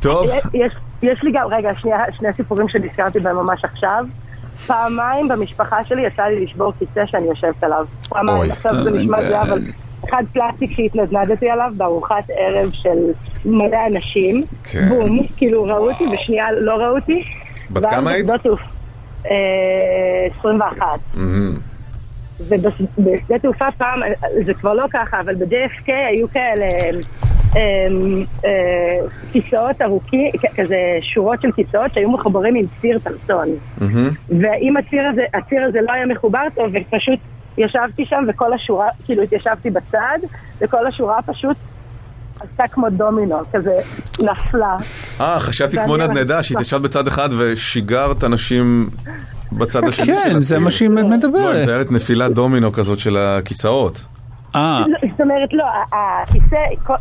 C: טוב,
F: יש, יש לי גם, רגע, שני סיפורים שנזכרתי בהם ממש עכשיו. פעמיים במשפחה שלי יצא לי לשבור כיסא שאני יושבת עליו.
C: אוי.
F: פעמיים, עכשיו זה נשמע זה, אבל אחד פלסטיק שהתנדנדתי עליו בארוחת ערב של מלא אנשים.
C: כן.
F: בום, כאילו ראו אותי, ושנייה לא ראו אותי.
C: בת כמה היית?
F: בשדות תעופ- אה, 21. ובשדה תעופה פעם, זה כבר לא ככה, אבל ב-JFK היו כאלה אמ, אה, כיסאות ארוכים, כזה שורות של כיסאות שהיו מחוברים עם ציר תחתון. ואם הציר הזה, הציר הזה לא היה מחובר טוב, ופשוט ישבתי שם וכל השורה, כאילו התיישבתי בצד, וכל השורה פשוט עשתה כמו דומינו, כזה נפלה.
C: אה, חשבתי כמו נדנדה. שהתיישבת בצד אחד ושיגרת אנשים בצד השני של
D: כן, זה
C: הציר.
D: מה שהיא
C: לא, היא
D: מדברת.
C: מתארת נפילת דומינו כזאת של הכיסאות.
D: אה,
F: לא, זאת אומרת, לא, הכיסא,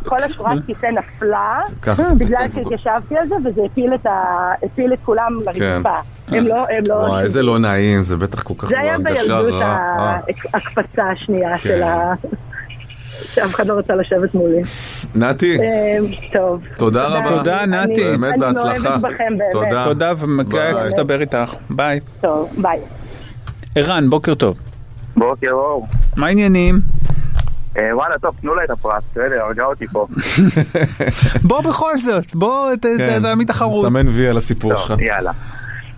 F: כל- השורת כיסא נפלה,
C: ככה.
F: בגלל שהתיישבתי על זה, וזה הפיל את ה- הפיל את כולם לרצפה. הם לא, הם לא...
C: וואי, איזה לא נעים, זה בטח כל כך
F: זה היה
C: הרגשה
F: בילדות
C: רעה.
F: ה-
C: אה.
F: הקפצה השנייה
C: כן.
F: של ה... שאף אחד לא רצה לשבת מולי.
C: נתי,
F: אה, טוב.
C: תודה רבה.
D: תודה,
F: אני-
D: נתי.
C: באמת
F: אני
C: בהצלחה.
F: מאוהבת בכם באמת.
C: תודה.
D: תודה ומגיע
C: ביי.
D: כיף לדבר איתך. ביי.
F: טוב, ביי.
D: ערן, בוקר טוב.
K: בוקר אור.
D: מה העניינים?
K: אה, וואלה, טוב, תנו לה את הפרס, בסדר, הרגע אותי פה.
D: בוא בכל זאת, בוא
C: כן,
D: תעמיד תחרות.
C: סמן וי על הסיפור שלך.
K: טוב, יאללה.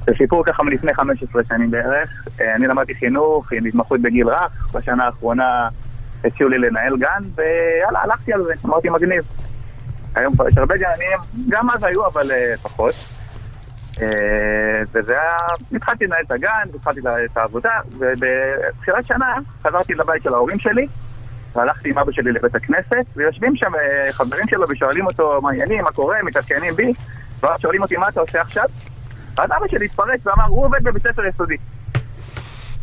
K: זה סיפור ככה מלפני 15 שנים בערך. אה, אני למדתי חינוך עם התמחות בגיל רך, בשנה האחרונה הציעו לי לנהל גן, ויאללה, הלכתי על זה, אמרתי מגניב. היום כבר יש הרבה גנים, גם אז היו, אבל אה, פחות. אה, וזה היה, התחלתי לנהל את הגן, התחלתי את העבודה, ובתחילת שנה חזרתי לבית של ההורים שלי, והלכתי עם אבא שלי לבית הכנסת, ויושבים שם אה, חברים שלו ושואלים אותו מה העניינים, מה קורה, מתעדכנים בי, ואז שואלים אותי מה אתה עושה עכשיו? אז אבא שלי התפרץ ואמר, הוא עובד בבית ספר יסודי.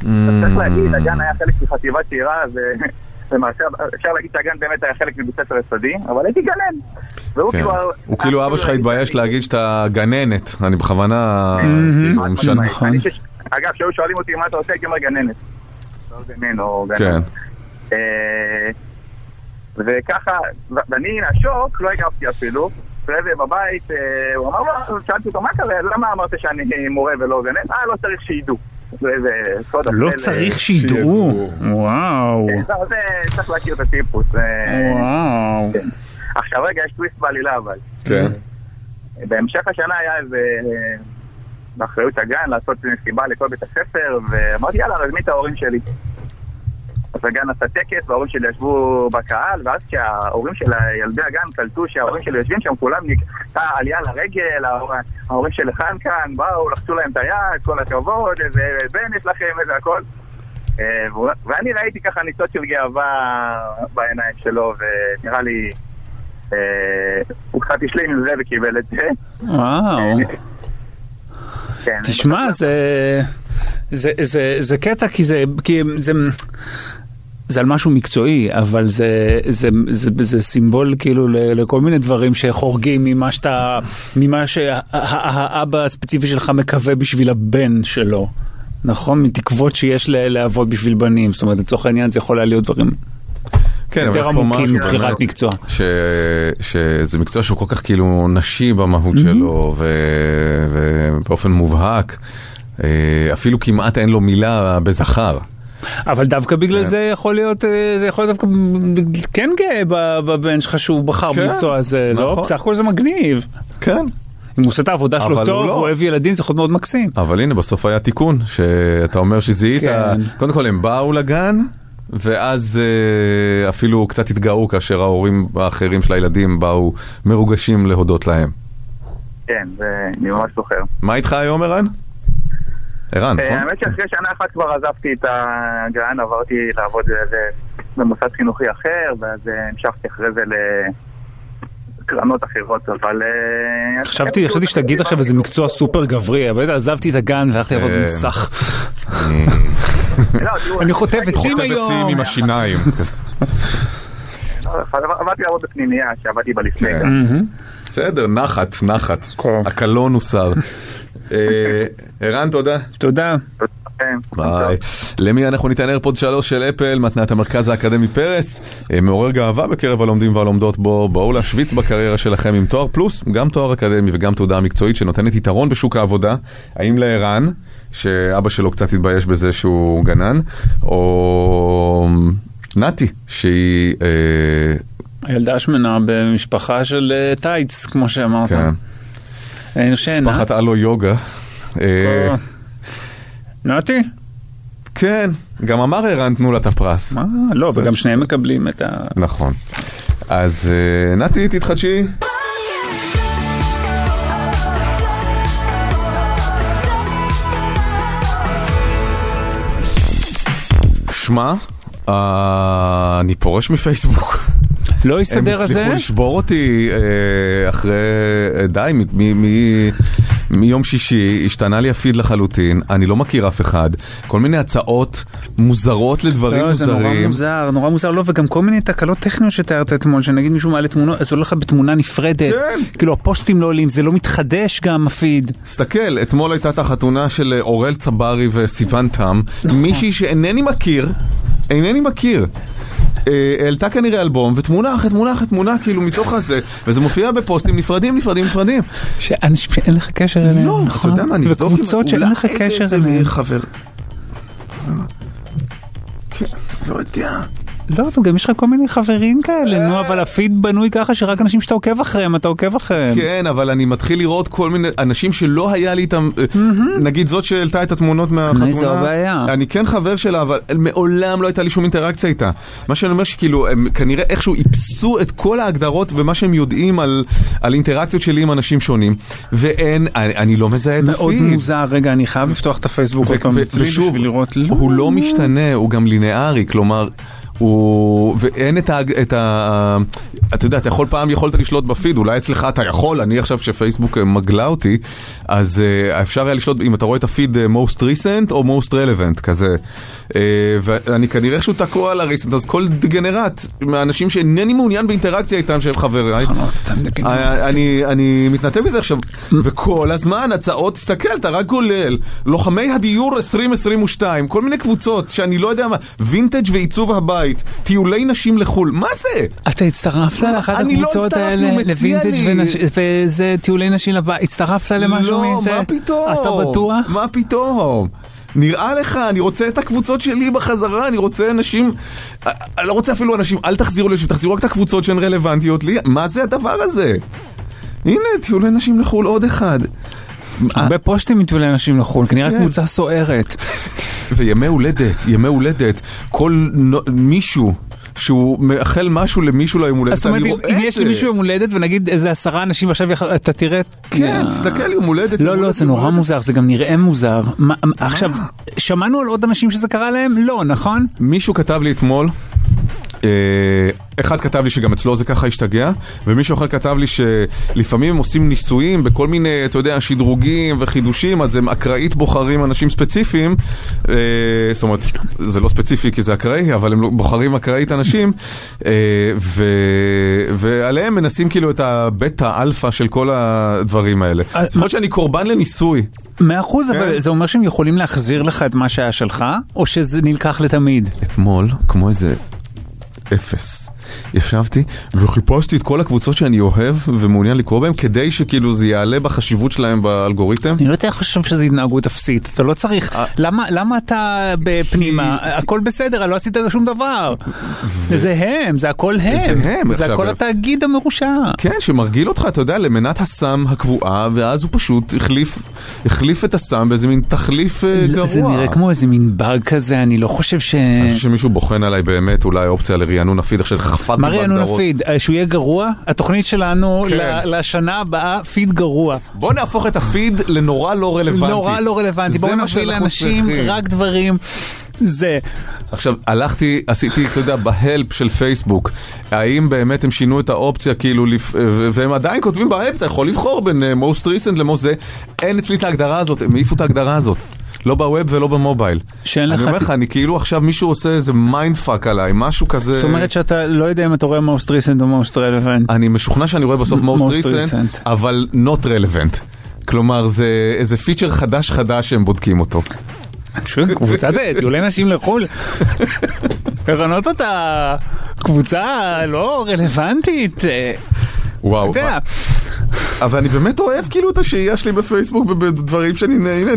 C: Mm.
K: צריך להגיד, הגן היה חלק מחטיבה צעירה, ולמעשה אפשר להגיד שהגן באמת היה חלק מבית ספר יסודי, אבל הייתי גנן. והוא
C: כן.
K: כאילו...
C: הוא כאילו אבא שלך התבייש להגיד שאתה גננת, אני בכוונה. כאילו, משנה.
D: נכון.
K: אני שש- אגב, כשהיו שואלים אותי מה אתה עושה, הייתי אומר גננת. לא גנן או גנן.
C: כן.
K: אה, וככה, ואני מהשוק לא הגבתי אפילו. אחרי זה בבית, אה, הוא אמר לו, שאלתי אותו, מה קרה? למה אמרת שאני מורה ולא גנן? אה, לא צריך שידעו.
D: לא. צריך שידעו. וואו.
K: כן, לא, זה צריך להכיר את הטיפוס.
D: וואו.
K: כן. עכשיו רגע, יש טוויסט בעלילה אבל.
C: כן.
K: בהמשך השנה היה איזה... באחריות הגן לעשות מסיבה לכל בית הספר, ואמרתי יאללה, נזמין את ההורים שלי. אז הגן עשה טקס, וההורים שלי ישבו בקהל, ואז כשההורים של ילדי הגן קלטו שההורים שלי יושבים שם, כולם נקטע עלייה לרגל, ההור- ההורים של חן כאן, באו, לחצו להם את היד, כל הכבוד, איזה בן יש לכם, איזה הכל. אה, ואני ראיתי ככה ניצוץ של גאווה בעיניים שלו, ונראה לי אה, הוא קצת השלים עם זה וקיבל את זה.
D: וואו.
K: כן,
D: תשמע, זה, זה, זה, זה קטע כי זה, כי זה, זה על משהו מקצועי, אבל זה, זה, זה, זה סימבול כאילו לכל מיני דברים שחורגים ממה שאתה, ממה שהאבא הספציפי שלך מקווה בשביל הבן שלו. נכון? מתקוות שיש לאבות בשביל בנים, זאת אומרת לצורך העניין זה יכול היה להיות דברים
C: כן,
D: יותר עמוקים מבחירת מקצוע.
C: ש... שזה מקצוע שהוא כל כך כאילו נשי במהות שלו, ו... ובאופן מובהק, אה, אפילו כמעט אין לו מילה בזכר.
D: אבל דווקא בגלל
C: כן.
D: זה יכול להיות, אה, זה יכול להיות דווקא כן גאה ב- בבן שלך שהוא בחר
C: כן,
D: במקצוע הזה, לא?
C: נכון.
D: בסך הכל זה מגניב.
C: כן.
D: אם הוא עושה את העבודה שלו טוב,
C: הוא לא.
D: הוא אוהב ילדים, זה יכול מאוד מקסים.
C: אבל הנה, בסוף היה תיקון, שאתה אומר שזיהית,
D: כן.
C: קודם כל הם באו לגן, ואז אה, אפילו קצת התגאו כאשר ההורים האחרים של הילדים באו מרוגשים להודות להם.
K: כן, זה- אני ממש זוכר.
C: מה איתך היום, ערן? ערן,
K: אה,
C: נכון?
K: האמת שאחרי שנה אחת כבר עזבתי את הגן, עברתי לעבוד במוסד חינוכי אחר, ואז אה, המשכתי אחרי זה לקרנות אחרות, אבל... אה,
D: חשבתי, חשבתי שתגיד עכשיו איזה מקצוע סופר גברי, אבל עזבתי את הגן והלכתי לעבוד. במוסך.
K: לא,
D: אני עצים
C: חוטב
D: היום.
C: עצים עם השיניים.
K: לא, עבדתי לעבוד בפנימייה שעבדתי בה לפני
C: כן. בסדר, נחת, נחת. הקלון הוסר. אה, ערן, תודה.
D: תודה.
C: ביי. למי אנחנו ניתן איירפוד 3 של אפל, מתנת המרכז האקדמי פרס, אה, מעורר גאווה בקרב הלומדים והלומדות בו, בואו להשוויץ בקריירה שלכם עם תואר פלוס, גם תואר אקדמי וגם תעודה מקצועית שנותנת יתרון בשוק העבודה. האם לערן, שאבא שלו קצת התבייש בזה שהוא גנן, או נתי, שהיא... אה,
D: הילדה השמנה במשפחה של אה, טייץ, כמו שאמרת.
C: כן. משפחת אלו יוגה. אה,
D: נתי?
C: כן, גם אמר ערן תנו לה את הפרס.
D: מה? לא, וגם שניהם מקבלים את ה...
C: נכון. אז אה, נתי, תתחדשי. שמע, אני פורש מפייסבוק.
D: לא
C: הם
D: הסתדר הזה?
C: הצליחו לשבור אותי אה, אחרי, אה, די, מ- מיום שישי השתנה לי הפיד לחלוטין, אני לא מכיר אף אחד, כל מיני הצעות מוזרות לדברים
D: לא, זה
C: מוזרים.
D: נורא מוזר, נורא מוזר, לא, וגם כל מיני תקלות טכניות שתיארת אתמול, שנגיד מישהו מעלה תמונות, אז עולה לך בתמונה נפרדת,
C: כן.
D: כאילו הפוסטים לא עולים, זה לא מתחדש גם הפיד.
C: תסתכל, אתמול הייתה את החתונה של אה, אורל צברי וסיון תם,
D: נכון.
C: מישהי שאינני מכיר, אינני מכיר. אה, העלתה כנראה אלבום, ותמונה אחרי תמונה אחרי תמונה, כאילו מתוך הזה, וזה מופיע בפוסטים נפרדים, נפרדים, נפרדים.
D: שאנשים שאין לך קשר אליהם,
C: לא, אתה
D: נכון?
C: יודע מה, נבדוק אם-
D: וקבוצות שאין לך קשר אליהם.
C: חבר. כן, לא יודע.
D: לא, אבל גם יש לך כל מיני חברים כאלה, נו, אבל הפיד בנוי ככה שרק אנשים שאתה עוקב אחריהם, אתה עוקב אחריהם.
C: כן, אבל אני מתחיל לראות כל מיני אנשים שלא היה לי איתם, אה, נגיד זאת שהעלתה את התמונות מהחתונה,
D: זו הבעיה.
C: אני כן חבר שלה, אבל מעולם לא הייתה לי שום אינטראקציה איתה. מה שאני אומר שכאילו, הם כנראה איכשהו איפסו את כל ההגדרות ומה שהם יודעים על, על אינטראקציות שלי עם אנשים שונים, ואין, אני, אני לא מזהה את
D: מאוד
C: הפיד.
D: מוזר, רגע, אני חייב לפתוח את הפייסבוק עוד פעם בשביל לראות,
C: הוא לא משתנה, הוא גם לינארי, כלומר, הוא... ואין את ה... את ה... אתה יודע, אתה יכול פעם יכולת לשלוט בפיד, אולי אצלך אתה יכול, אני עכשיו כשפייסבוק אה, מגלה אותי, אז uh, אפשר היה לשלוט, אם אתה רואה את הפיד אה, most recent או most relevant, כזה. Uh, ואני כנראה איכשהו תקוע על ה-recent, אז כל דגנרט, מהאנשים שאינני מעוניין באינטראקציה איתם שהם חבריי, אני, אני מתנתק מזה עכשיו, וכל הזמן הצעות, תסתכל, אתה רק גולל, לוחמי הדיור 2022, כל מיני קבוצות שאני לא יודע מה, וינטג' ועיצוב הבית, טיולי נשים לחו"ל, מה זה?
D: אתה הצטרפת לאחת
C: לא
D: הקבוצות האלה, לווינטג' וזה טיולי נשים לבית, הצטרפת למשהו
C: לא,
D: מזה?
C: מה פתאום?
D: אתה בטוח?
C: מה פתאום? נראה לך, אני רוצה את הקבוצות שלי בחזרה, אני רוצה אנשים, אני לא רוצה אפילו אנשים, אל תחזירו לשם, תחזירו רק את הקבוצות שהן רלוונטיות לי, מה זה הדבר הזה? הנה, טיולי נשים לחו"ל עוד אחד.
D: הרבה פוסטים מטיולי נשים לחו"ל, כנראה
C: כן.
D: קבוצה סוערת.
C: וימי הולדת, ימי הולדת, כל מישהו שהוא מאחל משהו למישהו ליום הולדת,
D: אז זאת אומרת,
C: אני
D: אם
C: רואה
D: אם
C: את
D: יש
C: זה.
D: למישהו יום הולדת ונגיד איזה עשרה אנשים עכשיו, אתה תראה...
C: כן,
D: אה,
C: תסתכל, יום הולדת.
D: לא, לא, זה נורא. מוזר, זה גם נראה מוזר. עכשיו, שמענו על עוד אנשים שזה קרה להם? לא, נכון?
C: מישהו כתב לי אתמול, אה, אחד כתב לי שגם אצלו זה ככה השתגע, ומישהו אחר כתב לי שלפעמים הם עושים ניסויים בכל מיני, אתה יודע, שדרוגים וחידושים, אז הם אקראית בוחרים אנשים ספציפיים, אה, זאת אומרת, זה לא ספציפי כי זה אקראי, אבל הם לא- בוחרים אקראית אנשים, אה, ו, ועליהם מנסים כאילו את הבטא אלפא של כל הדברים האלה.
D: אה,
C: זאת אומרת שאני קורבן לניסוי.
D: מאה אחוז,
C: כן.
D: אבל זה אומר שהם יכולים להחזיר לך את מה שהיה שלך, או שזה נלקח לתמיד?
C: אתמול, כמו איזה אפס, ישבתי וחיפשתי את כל הקבוצות שאני אוהב ומעוניין לקרוא בהן כדי שכאילו זה יעלה בחשיבות שלהם באלגוריתם.
D: אני לא יודע איך חושב שזו התנהגות אפסית, אתה לא צריך,
C: אה.
D: למה, למה אתה בפנימה, הכל בסדר, לא עשית שום דבר. זה הם, זה הכל הם,
C: זה
D: הכל
C: ו-
D: התאגיד המרושע.
C: כן, שמרגיל אותך, אתה יודע, למנת הסם הקבועה, ואז הוא פשוט החליף, החליף את הסם באיזה מין תחליף אה, גרוע.
D: זה נראה כמו איזה מין באג כזה, אני לא חושב ש...
C: אני חושב שמישהו בוחן עליי באמת אולי אופציה לרענון הפיד, עכשיו חפת
D: מה רענון
C: בהגדרות.
D: הפיד? אה, שהוא יהיה גרוע? התוכנית שלנו
C: כן.
D: לשנה הבאה, פיד גרוע.
C: בוא נהפוך את הפיד לנורא לא רלוונטי.
D: נורא לא רלוונטי, בואו נביא לאנשים
C: צריכים.
D: רק דברים. זה.
C: עכשיו, הלכתי, עשיתי, אתה יודע, ב help של פייסבוק, האם באמת הם שינו את האופציה, כאילו, לפ... והם עדיין כותבים ב help, אתה יכול לבחור בין אה, most recent ל-most זה, אין אצלי את ההגדרה הזאת, הם העיפו את ההגדרה הזאת. לא ב web ולא ב mobile.
D: שאין
C: אני
D: לך...
C: אומר לך, אני כאילו עכשיו מישהו עושה איזה mind fuck עליי, משהו כזה...
D: זאת אומרת שאתה לא יודע אם אתה רואה most recent או most relevant.
C: אני משוכנע שאני רואה בסוף most recent,
D: recent.
C: אבל not relevant. כלומר, זה איזה פיצ'ר חדש חדש שהם בודקים אותו.
D: פשוט קבוצת טיולי נשים לחו"ל. לרנות אותה קבוצה לא רלוונטית.
C: וואו.
D: אתה יודע,
C: אבל אני באמת אוהב כאילו את השהייה שלי בפייסבוק בדברים שאני... הנה,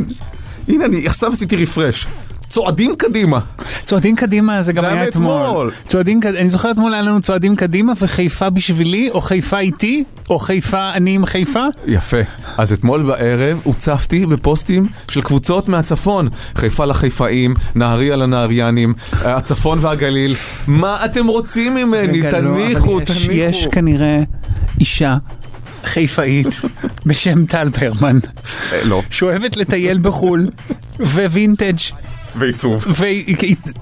C: הנה אני עכשיו עשיתי רפרש. צועדים קדימה.
D: צועדים קדימה זה גם
C: זה היה
D: אתמול.
C: מאתמול.
D: צועדים, אני זוכר אתמול היה לנו צועדים קדימה וחיפה בשבילי, או חיפה איתי, או חיפה אני עם חיפה.
C: יפה. אז אתמול בערב הוצפתי בפוסטים של קבוצות מהצפון. חיפה לחיפאים, נהריה לנהריינים, הצפון והגליל. מה אתם רוצים ממני?
D: לא,
C: תניחו, תניחו.
D: יש כנראה אישה חיפאית בשם טל ברמן,
C: אה, לא.
D: שאוהבת לטייל בחו"ל, ווינטג'
C: ועיצוב.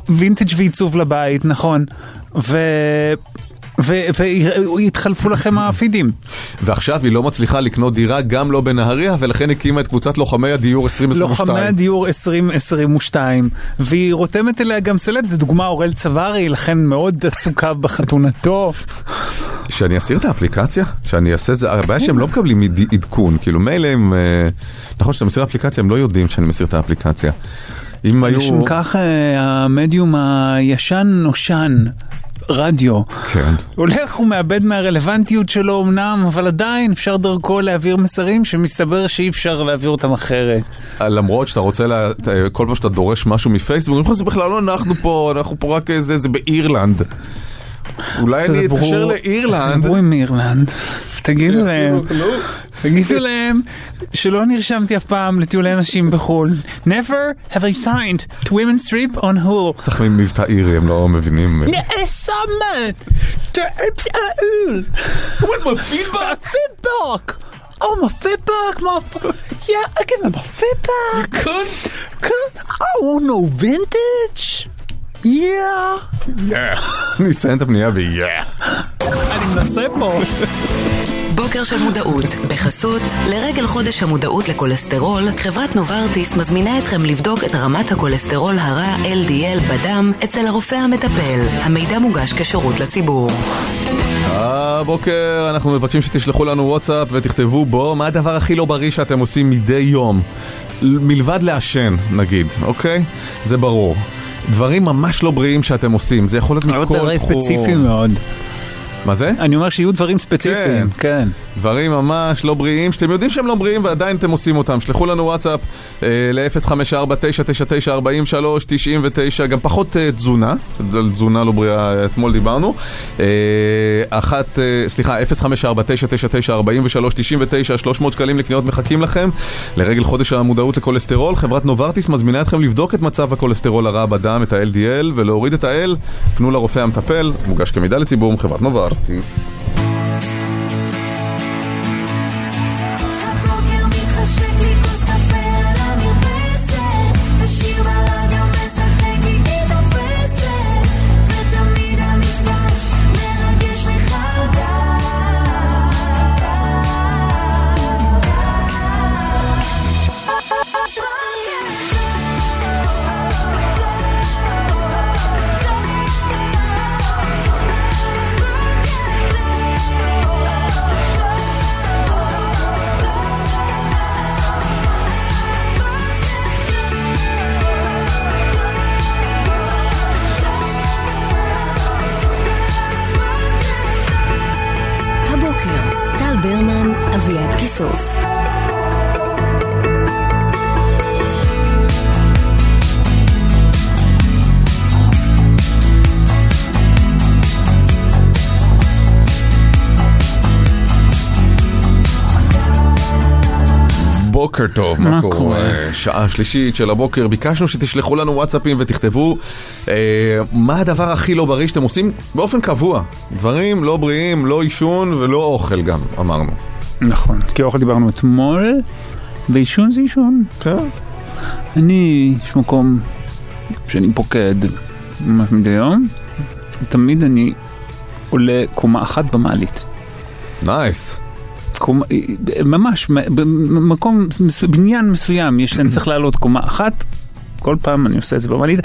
D: ווינטג' ועיצוב לבית, נכון. ו... והתחלפו לכם הפידים.
C: ועכשיו היא לא מצליחה לקנות דירה גם לא בנהריה, ולכן הקימה את קבוצת לוחמי הדיור 2022.
D: לוחמי הדיור 2022, והיא רותמת אליה גם סלב, זו דוגמה אורל צברי, לכן מאוד עסוקה בחתונתו.
C: שאני אסיר את האפליקציה? שאני אעשה זה? הבעיה שהם לא מקבלים עד- עדכון, כאילו מילא הם... אה, נכון שאתה מסיר אפליקציה, הם לא יודעים שאני מסיר את האפליקציה. אם היו...
D: לשם כך אה, המדיום הישן נושן. רדיו.
C: כן.
D: הולך ומאבד מהרלוונטיות שלו אמנם, אבל עדיין אפשר דרכו להעביר מסרים שמסתבר שאי אפשר להעביר אותם אחרת.
C: למרות שאתה רוצה, לה... כל פעם שאתה דורש משהו מפייסבוק, אני חושב שזה בכלל לא אנחנו פה, אנחנו פה רק איזה, זה באירלנד. אולי אני
D: תדברו-
C: אתקשר לאירלנד.
D: דברו עם אירלנד, תגידו להם,
C: לא.
D: תגידו להם שלא נרשמתי אף פעם לטיולי נשים בחו"ל. Never have I signed to women's trip on Hull.
C: צריך מבטא אירי, הם לא מבינים.
D: Uit.
C: With my feedback!
D: Feedback. Oh, my feedback, my... Yeah, I give him my feedback.
C: Kunt!
D: Kunt. I want no vintage. Yeah.
C: אני אסיים את הפנייה ב-yeah.
D: אני מנסה פה.
A: בוקר של מודעות, בחסות, לרגל חודש המודעות לכולסטרול, חברת נוברטיס מזמינה אתכם לבדוק את רמת הכולסטרול הרע LDL בדם אצל הרופא המטפל. המידע מוגש כשירות לציבור.
C: הבוקר אנחנו מבקשים שתשלחו לנו וואטסאפ ותכתבו בו מה הדבר הכי לא בריא שאתם עושים מדי יום. מלבד לעשן, נגיד, אוקיי? זה ברור. דברים ממש לא בריאים שאתם עושים, זה יכול להיות
D: אבל
C: מכל
D: דברים
C: תחום.
D: ספציפיים מאוד.
C: מה זה?
D: אני אומר שיהיו דברים ספציפיים, כן.
C: דברים ממש לא בריאים, שאתם יודעים שהם לא בריאים ועדיין אתם עושים אותם. שלחו לנו וואטסאפ אה, ל-054-999-4399, גם פחות אה, תזונה, על תזונה לא בריאה אה, אתמול דיברנו. אה, אחת, אה, סליחה, 054-999-4399, 300 שקלים לקניות מחכים לכם. לרגל חודש המודעות לכולסטרול, חברת נוברטיס מזמינה אתכם לבדוק את מצב הכולסטרול הרע בדם, את ה-LDL, ולהוריד את ה-L. פנו לרופא המטפל, מוגש כמידע לציבור מחברת נוברטיס.
J: הבוקר
C: בוקר טוב, מה קורה?
D: קורה?
C: שעה שלישית של הבוקר, ביקשנו שתשלחו לנו וואטסאפים ותכתבו אה, מה הדבר הכי לא בריא שאתם עושים באופן קבוע. דברים לא בריאים, לא עישון ולא אוכל גם, אמרנו.
D: נכון, כי אוכל דיברנו אתמול, ועישון זה עישון.
C: כן.
D: אני, יש מקום שאני פוקד ממש מדי יום, ותמיד אני עולה קומה אחת במעלית.
C: נייס.
D: קומה, ממש, במקום, בניין מסוים, יש, אני צריך לעלות קומה אחת. כל פעם אני עושה את זה במעלית.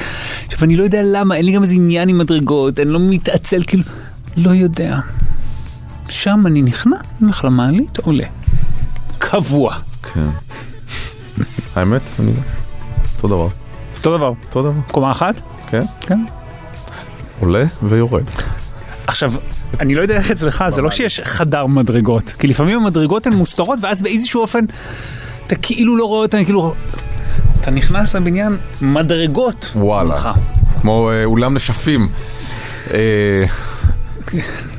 D: עכשיו אני לא יודע למה, אין לי גם איזה עניין עם מדרגות, אני לא מתעצל, כאילו, לא יודע. שם אני נכנע, הולך למעלית, עולה. קבוע.
C: כן. האמת, אני... אותו דבר.
D: אותו דבר.
C: אותו דבר.
D: קומה אחת?
C: כן.
D: כן.
C: עולה ויורד.
D: עכשיו, אני לא יודע איך אצלך, זה לא שיש חדר מדרגות, כי לפעמים המדרגות הן מוסתרות, ואז באיזשהו אופן אתה כאילו לא רואה אותן, כאילו... אתה נכנס לבניין, מדרגות.
C: וואלה. כמו אה, אולם נשפים. אה,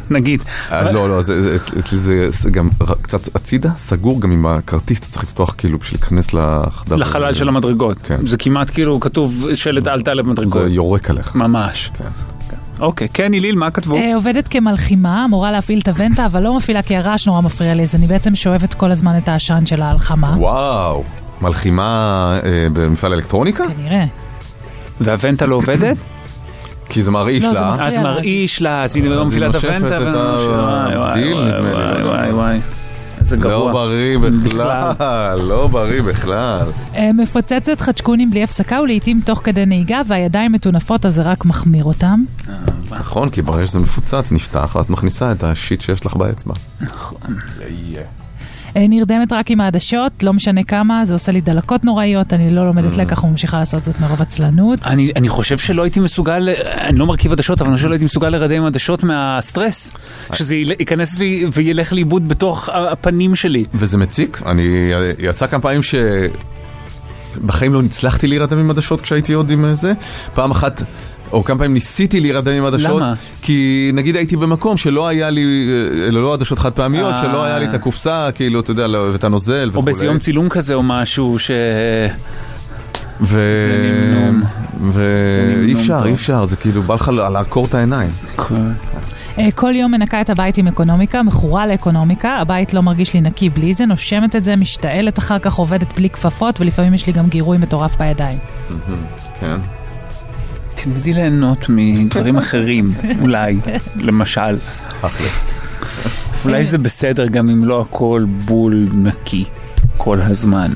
D: נגיד.
C: אה, לא, לא, זה- זה- אצ- אצלי זה זה גם קצת הצידה, סגור, גם עם הכרטיס אתה צריך לפתוח כאילו בשביל להיכנס לחדר.
D: לחלל של המדרגות.
C: כן.
D: זה כמעט כאילו כתוב שלט אל תעלה במדרגות.
C: זה יורק עליך.
D: ממש.
C: כן.
D: אוקיי, כן, היליל, מה כתבו?
L: אה, עובדת כמלחימה, אמורה להפעיל את הוונטה, אבל לא מפעילה כי הרעש נורא מפריע לי, אז אני בעצם שואבת כל הזמן את העשן של ההלחמה.
C: וואו, מלחימה אה, במפעל אלקטרוניקה?
L: כנראה.
D: והוונטה לא עובדת?
C: כי זה מרעיש
L: לא,
C: לה.
D: אז מרעיש לה, אז היא
C: אז
D: לא
C: היא
D: מפעילה את הוונטה.
C: ה-
D: וואי,
C: דיל, נדמה לי,
D: וואי,
C: לא
D: וואי. וואי. איזה גרוע.
C: לא בריא בכלל, לא בריא בכלל.
L: אה, מפוצצת חדשקונים בלי הפסקה ולעיתים תוך כדי נהיגה, והידיים מטונפות אז זה רק מחמיר אותם.
C: נכון, כי ברגע שזה מפוצץ, נפתח, ואז את מכניסה את השיט שיש לך באצבע.
D: נכון.
L: אה, נרדמת רק עם העדשות, לא משנה כמה, זה עושה לי דלקות נוראיות, אני לא. לומדת לקח וממשיכה לעשות זאת מרוב עצלנות.
D: אני, אני חושב שלא הייתי מסוגל, אני לא מרכיב עדשות, אבל אני חושב שלא הייתי מסוגל לרדם עם עדשות מהסטרס. שזה ייכנס לי וילך לאיבוד בתוך הפנים שלי.
C: וזה מציק, אני, יצא כמה פעמים ש... בחיים לא הצלחתי להירדם עם עדשות כשהייתי עוד עם זה. פעם אחת, או כמה פעמים ניסיתי להירדם עם עדשות.
D: למה?
C: כי נגיד הייתי במקום שלא היה לי, אה, לא עדשות חד פעמיות,
D: אה.
C: שלא היה לי את הקופסה, כאילו, אתה יודע, לא- ואת הנוזל
D: או
C: וכולי.
D: באיזה יום צילום כזה או משהו ש...
C: ו... ואי אפשר. אי אפשר, זה כאילו בא לך לעקור את העיניים.
L: אה, כל יום מנקה את הבית עם אקונומיקה, מכורה לאקונומיקה, הבית לא מרגיש לי נקי בלי זה, נושמת את זה, משתעלת אחר כך, עובדת בלי כפפות, ולפעמים יש לי גם גירוי מטורף בידיים.
C: כן.
D: תלמדי ליהנות מדברים אחרים, אולי, למשל. אולי זה בסדר גם אם לא הכל בול נקי כל הזמן.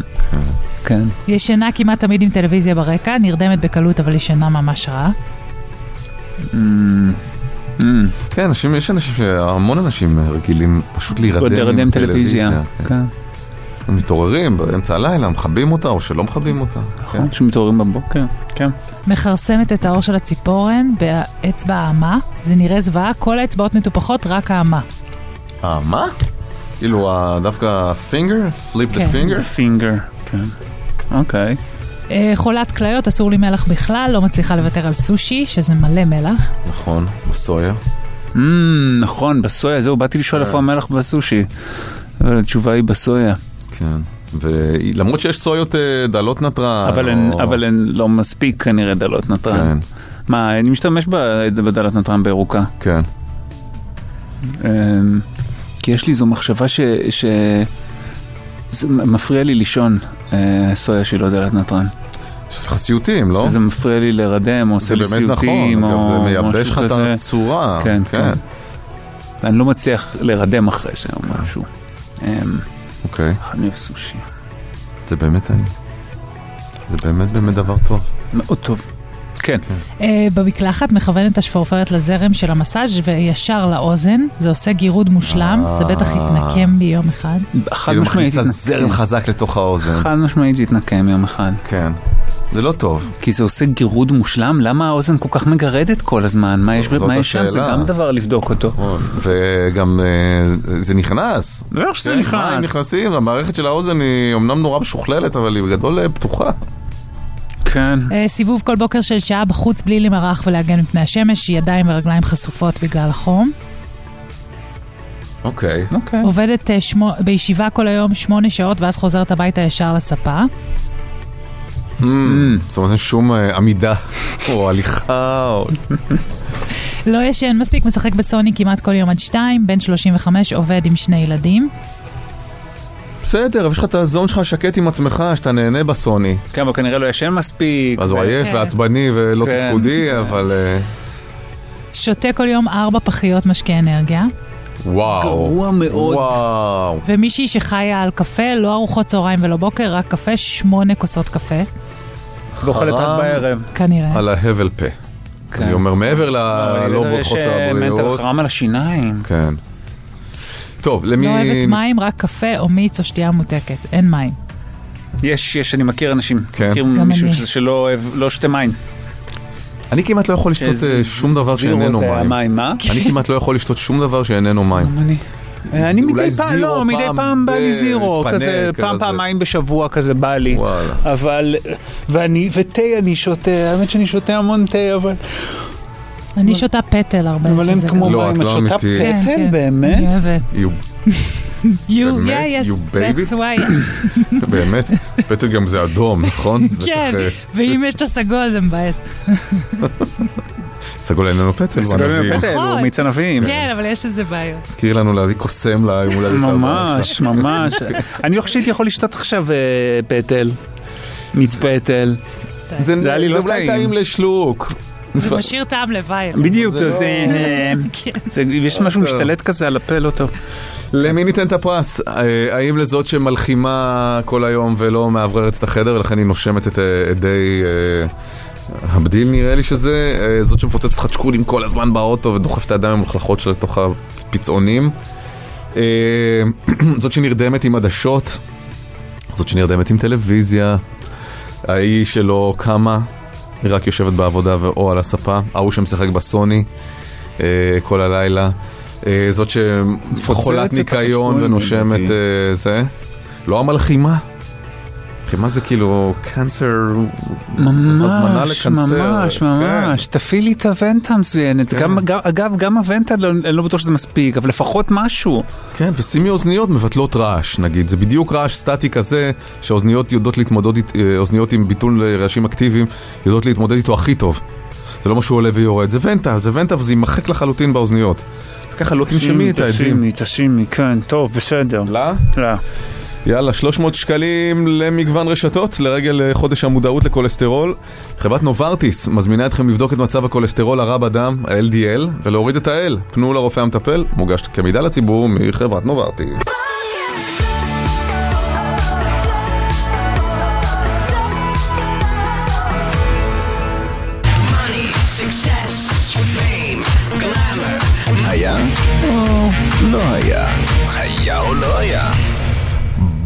D: כן.
L: ישנה כמעט תמיד עם טלוויזיה ברקע, נרדמת בקלות אבל ישנה ממש רע.
C: כן, אנשים, יש אנשים, ש- המון אנשים רגילים פשוט להירדם עם
D: טלוויזיה.
C: הם מתעוררים באמצע הלילה, מכבים אותה או שלא מכבים אותה. כן.
D: שמתעוררים בבוקר, כן.
L: מכרסמת את האור של הציפורן באצבע האמה, זה נראה זוועה, כל האצבעות מטופחות, רק האמה.
C: אה, מה? כאילו דווקא pinky? פליפ דה
L: כן.
C: Pinky?
D: Pinky, כן. אוקיי.
L: אה, חולת כליות, אסור לי מלח בכלל, לא מצליחה לוותר על סושי, שזה מלא מלח.
C: נכון, בסויה.
D: Mm, נכון, בסויה, זהו, באתי לשאול
C: כן.
D: איפה המלח בסושי. אבל התשובה היא בסויה.
C: כן. ולמרות שיש סויות אה, דלות נתרן.
D: אבל הן-
C: או-
D: אבל הן לא מספיק כנראה דלות נתרן.
C: כן,
D: מה, אני משתמש בדלת נתרן בירוקה.
C: כן.
D: אמ, כי יש לי זו מחשבה ש... ש... זה מפריע לי לישון אה, סויה שהיא לא דלת נתרן.
C: לך סיוטים, לא?
D: שזה מפריע לי להירדם, או עושה
C: זה
D: לי
C: באמת נכון,
D: סיוטים,
C: אגב,
D: או
C: זה מייבש
D: משהו
C: לך את
D: כזה.
C: הצורה.
D: כן,
C: כן.
D: כן. ואני לא מצליח להירדם אחרי זה או משהו.
C: אוקיי,
D: אני אוהב סושי.
C: זה באמת טעים. זה באמת באמת דבר טוב.
D: מאוד טוב. כן.
L: אה, במקלחת מכוונת השפורפרת לזרם של המסאז' וישר לאוזן, זה עושה גירוד מושלם, זה בטח יתנקם בי יום אחד.
D: חד משמעית
C: מכניסה זרם
D: יתנקם.
C: חזק לתוך האוזן.
D: חד משמעית זה יתנקם יום אחד.
C: כן. זה לא טוב.
D: כי זה עושה גירוד מושלם, למה האוזן כל כך מגרדת כל הזמן? מה יש, מה יש שם? זה. גם דבר לבדוק אותו.
C: וגם אה, זה נכנס.
D: בטח שזה
C: כן,
D: נכנס.
C: מים נכנסים, המערכת של האוזן היא אמנם נורא משוכללת, אבל היא בגדול אה, פתוחה.
D: כן.
L: אה, סיבוב כל בוקר של שעה בחוץ בלי למרח ולהגן מפני השמש, ידיים ורגליים חשופות בגלל החום.
C: אוקיי.
D: אוקיי.
L: עובדת אה, שמו, בישיבה כל היום שמונה שעות ואז חוזרת הביתה ישר לספה.
C: Mm, זאת אומרת, אין שום אה, עמידה, או הליכה, או...
L: לא ישן מספיק, משחק בסוני כמעט כל יום עד שתיים, בן 35, עובד עם שני ילדים.
C: בסדר, אבל יש לך את הזון שלך שקט עם עצמך, שאתה נהנה בסוני.
D: כן, אבל כנראה לא ישן מספיק.
C: אז הוא עייף
L: כן.
C: ועצבני ולא
D: כן.
C: תפקודי, אבל... אה,
L: שותה כל יום ארבע פחיות משקה אנרגיה.
C: וואו.
D: גרוע מאוד.
C: וואו.
L: ומישהי שחיה על קפה, לא ארוחות צהריים ולא בוקר, רק קפה, שמונה כוסות קפה,
D: ואוכלת רק בערב.
L: כנראה.
C: על ההבל פה.
D: כן.
C: אני אומר, מעבר ללא
D: יש,
C: חוסר
D: אה, מנטל
C: הבריאות.
D: חרם על השיניים.
C: כן. טוב, למי...
L: לא אוהבת מים, רק קפה או מיץ או שתייה מותקת. אין מים.
D: יש, יש, אני מכיר אנשים.
C: כן.
D: מכיר מישהו
L: אני.
D: שזה שלא אוהב, לא שותה מים.
C: אני כמעט לא יכול לשתות אה, שום דבר שאיננו מים.
D: מה?
C: אני כמעט לא יכול לשתות שום דבר שאיננו מים.
D: גם אני. מדי פעם, לא, מדי
C: פעם
D: בא לי זירו, כזה פעם. פעמיים בשבוע כזה בא לי. אבל, ואני, ותה אני שותה, האמת שאני שותה המון תה, אבל,
L: אני שותה פטל הרבה.
D: אבל אין כמו
C: לא,
D: מים,
C: את לא
D: שותה
C: אמיתית.
L: כן,
D: פטל
L: כן.
D: באמת?
L: אני אוהבת.
C: You- באמת?
L: yeah, yes,
C: You baby?
L: that's why.
C: באמת? פטל גם זה אדום, נכון?
L: כן, ואם יש את הסגול זה מבאס.
C: סגול איננו פטל,
D: סגול
C: והנביא.
D: פטל, הוא
L: נכון.
D: מיץ ענבים.
L: כן, אבל יש לזה בעיות.
C: הזכיר לנו להביא קוסם ליום הולדת
D: ממש. ממש. אני לא חושב שהייתי יכול לשתות עכשיו אה, פטל, מיץ פטל.
C: זה
D: זה היה לי
C: זה
D: לא
C: אולי
D: טעים.
C: טעים לשלוק.
L: זה משאיר טעם לוואי.
D: בדיוק,
C: זה
D: זה,
C: לא-
D: זה,
L: כן.
D: זה, יש משהו
C: טוב.
D: משתלט כזה על הפה לא טוב.
C: למי ניתן את הפרס? אה, האם לזאת שמלחימה כל היום ולא מאווררת את החדר ולכן היא נושמת את אדי אה, הבדיל נראה לי שזה, אה, זאת שמפוצצת לך צ'קולים כל הזמן באוטו ודוחפת את הידיים המלוכלכות שלה לתוך הפצעונים. אה, זאת שנרדמת עם עדשות, זאת שנרדמת עם טלוויזיה, ההיא שלא קמה, היא רק יושבת בעבודה ו- או על הספה, ההוא שמשחק בסוני אה, כל הלילה, זאת שחולת ניקיון ונושמת זה, לא המלחימה. מלחימה זה כאילו קאנסר, הזמנה
D: ממש,
C: לקנסר.
D: ממש,
C: כן.
D: ממש. תפעילי את הוונטה המצוינת.
C: כן.
D: אגב, גם הוונטה, לא- אני לא בטוח שזה מספיק, אבל לפחות משהו.
C: כן, ושימי אוזניות מבטלות רעש, נגיד. זה בדיוק רעש סטטי כזה, שהאוזניות יודעות להתמודד, אה, אוזניות עם ביטול אה, רעשים אקטיביים, יודעות להתמודד איתו הכי טוב. זה לא משהו עולה ויורד, זה ונטה, זה ונטה וזה יימחק לחלוטין באוזניות. ככה לא תנשמי את העדים.
D: תשימי, תשימי, כן, טוב, בסדר.
C: לא?
D: לא.
C: יאללה, 300 שקלים למגוון רשתות לרגל אה, חודש המודעות לכולסטרול. חברת נוברטיס מזמינה אתכם לבדוק את מצב הכולסטרול הרע בדם, ה-LDL, ולהוריד את ה-L. פנו לרופא המטפל, מוגש כמידע לציבור מחברת נוברטיס.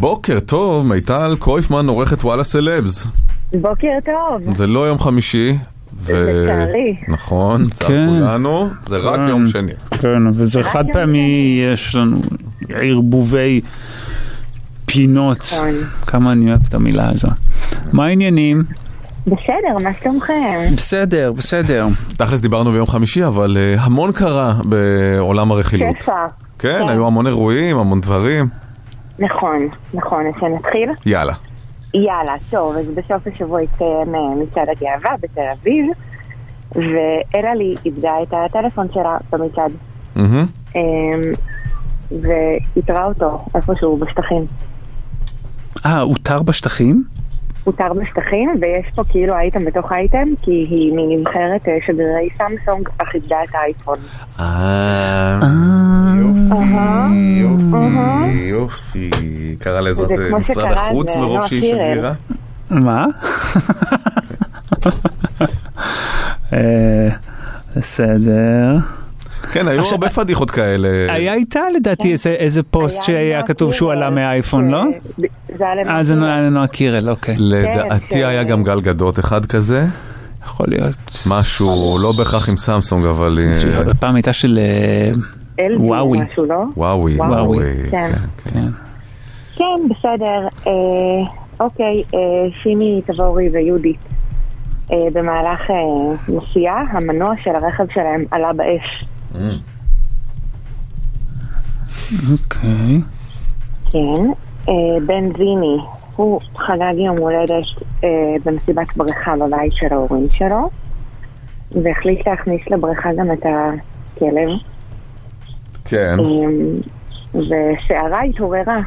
C: בוקר טוב, מיטל קרויפמן, עורכת וואלה סלבס.
G: בוקר טוב.
C: זה לא יום חמישי. ו...
G: לצערי.
C: נכון, צער
D: כן.
C: כולנו, זה רק
D: כן.
C: יום שני.
D: כן, וזה חד פעמי, יש לנו ערבובי פינות.
G: נכון.
D: כמה אני אוהב את המילה הזו. מה העניינים?
G: בסדר, מה שלומכם?
D: בסדר, בסדר.
C: תכלס דיברנו ביום חמישי, אבל uh, המון קרה בעולם הרכילות.
G: שפע.
C: כן, היו המון אירועים, המון דברים.
G: נכון, נכון, אז שנתחיל?
C: יאללה.
G: יאללה, טוב, אז בסוף השבוע התקיים אה, מצעד הגאווה בתל אביב, ואלעלי איבדה את הטלפון שלה במצעד,
C: מהמם.
G: אמ, ואיתרה אותו איפשהו בשטחים.
D: אה, הותר בשטחים?
G: הותר בשטחים, ויש פה כאילו אייטם בתוך אייטם, כי היא מנבחרת אה, שגרירי סמסונג, אך איבדה את האייפון.
C: אה,
G: אהה.
C: יופי, יופי. קרא לעזרת אה, משרד החוץ מרוב שהיא
G: קירל.
C: שגרירה?
D: מה? אה, בסדר.
C: כן, היו הרבה פדיחות כאלה.
D: היה איתה לדעתי איזה- איזה פוסט
M: היה
D: שהיה כתוב שהוא עלה מהאייפון, לא?
M: זה היה לנועה
D: אה, זה
M: קירל.
D: היה לנועה קירל, אוקיי.
C: לדעתי
M: כן.
C: היה גם גל גדות אחד כזה.
D: יכול להיות.
C: משהו, לא בהכרח עם סמסונג, אבל... אה,
D: פעם הייתה של אה, וואוי.
C: וואוי,
M: וואוי. כן.
D: כן.
M: כן, בסדר. אה, אוקיי, אה, שימי תבורי ויהודית. אה, במהלך אה, נסיעה, המנוע של הרכב שלהם עלה באש.
D: אוקיי.
M: כן. אה, בן זיני, הוא חגג יום הולדת אה, במסיבת בריכה בבית של ההורים שלו, והחליט להכניס לבריכה גם את הכלב,
C: כן.
M: אה, וסערה התעוררה.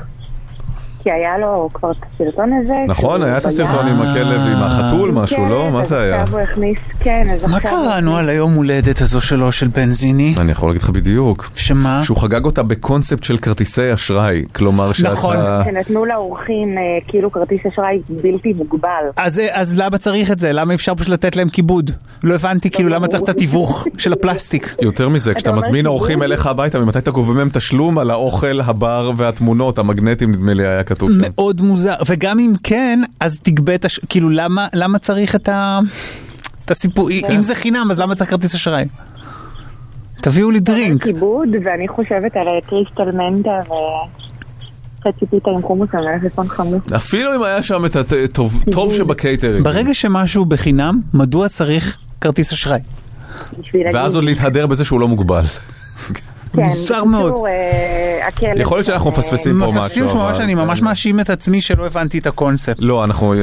M: כי היה לו כבר את הסרטון הזה.
C: נכון,
M: שהוא
C: היה את. הסרטון עם הכלב, עם החתול, משהו,
M: כן,
C: לא? מה זה היה?
M: עכשיו הוא הכניס, כן, אז
D: מה קראנו על היום הולדת הזו שלו של בנזיני?
C: אני יכול להגיד לך בדיוק.
D: שמה?
C: שהוא חגג אותה בקונספט של כרטיסי אשראי. כלומר שאתה...
D: נכון.
M: שנתנו לאורחים אה, כאילו כרטיס אשראי בלתי מוגבל.
D: אז, אז למה צריך את זה? למה אפשר פשוט לתת להם כיבוד? לא הבנתי כאילו למה צריך את התיווך של הפלסטיק.
C: יותר מזה, כשאתה מזמין? אורחים אליך הביתה, ממתי אתה גובה מהם תשלום על האוכל, הבר והתמונות, המגנטים נדמה לי היה כתוב שם.
D: מאוד מוזר, וגם אם כן, אז תגבה את הש... כאילו למה, למה צריך את ה... את הסיפור, אם זה חינם אז למה צריך כרטיס אשראי? תביאו לי דרינק.
M: כיבוד, ואני חושבת על אה, קריסטל מנדה וחצי פיתה עם חומוס על מלפפון חמוץ.
C: אפילו אם היה שם את הטוב טוב שבקייטרינג.
D: ברגע שמשהו בחינם, מדוע צריך כרטיס אשראי?
C: ואז עוד להתהדר בזה שהוא לא מוגבל.
M: כן,
D: מוזר
M: בקיצור,
D: מאוד.
M: אה.
C: יכול להיות שאנחנו
M: אה,
C: מפספסים פה משהו.
D: מפספסים ממש
C: אבל-
D: אני ממש מאשים את עצמי שלא הבנתי את הקונספט.
C: לא, אנחנו, אה,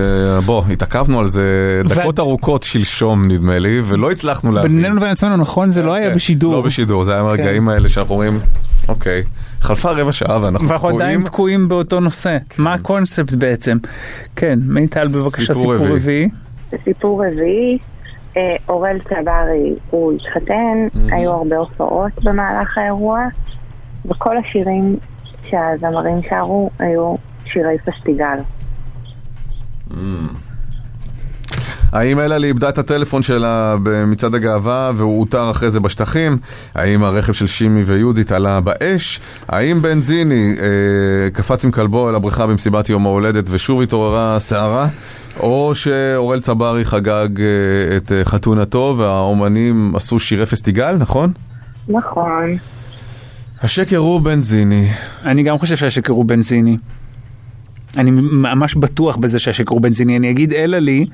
C: בוא, התעכבנו על זה דקות ארוכות שלשום נדמה לי, ולא הצלחנו להבין.
D: בינינו לבין עצמנו, נכון? זה לא היה
C: כן,
D: בשידור.
C: לא בשידור, זה היה מהרגעים האלה שאנחנו אומרים, אוקיי, חלפה רבע שעה ואנחנו
D: ואנחנו עדיין
C: תקועים.
D: תקועים באותו נושא. מה הקונספט בעצם? כן, מיטל בבקשה
C: סיפור רביעי.
M: סיפור רביעי, אורל צברי, הוא התחתן, היו הרבה הופעות במהלך האירוע, וכל השירים שהזמרים שרו היו שירי פסטיגל.
C: האם אלעלי איבדה את הטלפון שלה במצעד הגאווה והוא אותר אחרי זה בשטחים? האם הרכב של שימי ויהודית עלה באש? האם בנזיני אה, קפץ עם כלבו אל הבריכה במסיבת יום ההולדת ושוב התעוררה סערה? או שאורל צברי חגג אה, את אה, חתונתו והאומנים עשו שירי פסטיגל, נכון?
M: נכון.
C: השקר הוא בנזיני.
D: אני גם חושב שהשקר הוא בנזיני. אני ממש בטוח בזה שהשקר הוא בנזיני. אני אגיד אלא לי,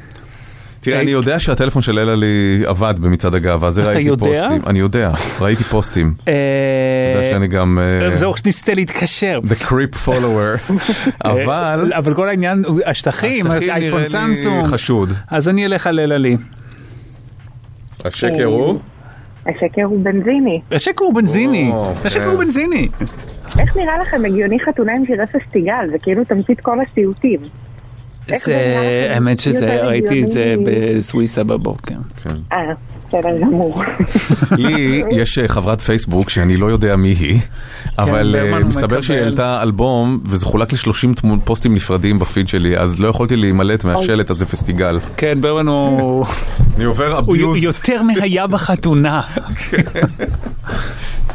C: תראה, אני יודע שהטלפון של אלעלי עבד במצעד הגאווה, זה ראיתי? פוסטים. אני יודע, ראיתי פוסטים.
D: אה,
C: אתה יודע שאני גם... אה,
D: זהו, שניסתה להתקשר.
C: The creep follower, אבל
D: אבל כל העניין, השטחים, אייפון
C: נראה לי
D: סמסונג.
C: חשוד.
D: אז אני אלך על אלא לי.
C: השקר הוא?
M: השקר הוא בנזיני.
D: השקר הוא בנזיני.
C: או,
D: השקר
C: כן.
D: הוא בנזיני.
M: איך נראה לכם הגיוני חתונה עם שירי פסטיגל? זה כאילו תמצית כל הסיוטים.
D: זה,
M: לכם?
D: האמת שזה, ראיתי את זה? בסוויסה בבוקר.
M: אה, בסדר גמור.
C: לי יש אה, חברת פייסבוק שאני לא יודע מי היא, אבל אה,
D: ברמן הוא
C: מסתבר שהיא. העלתה אלבום וזה חולק ל-30 פוסטים נפרדים בפיד שלי, אז לא יכולתי להימלט מהשלט הזה פסטיגל.
D: כן, ברמן הוא
C: אני עובר
D: הוא
C: אביוז.
D: יותר מהיה בחתונה.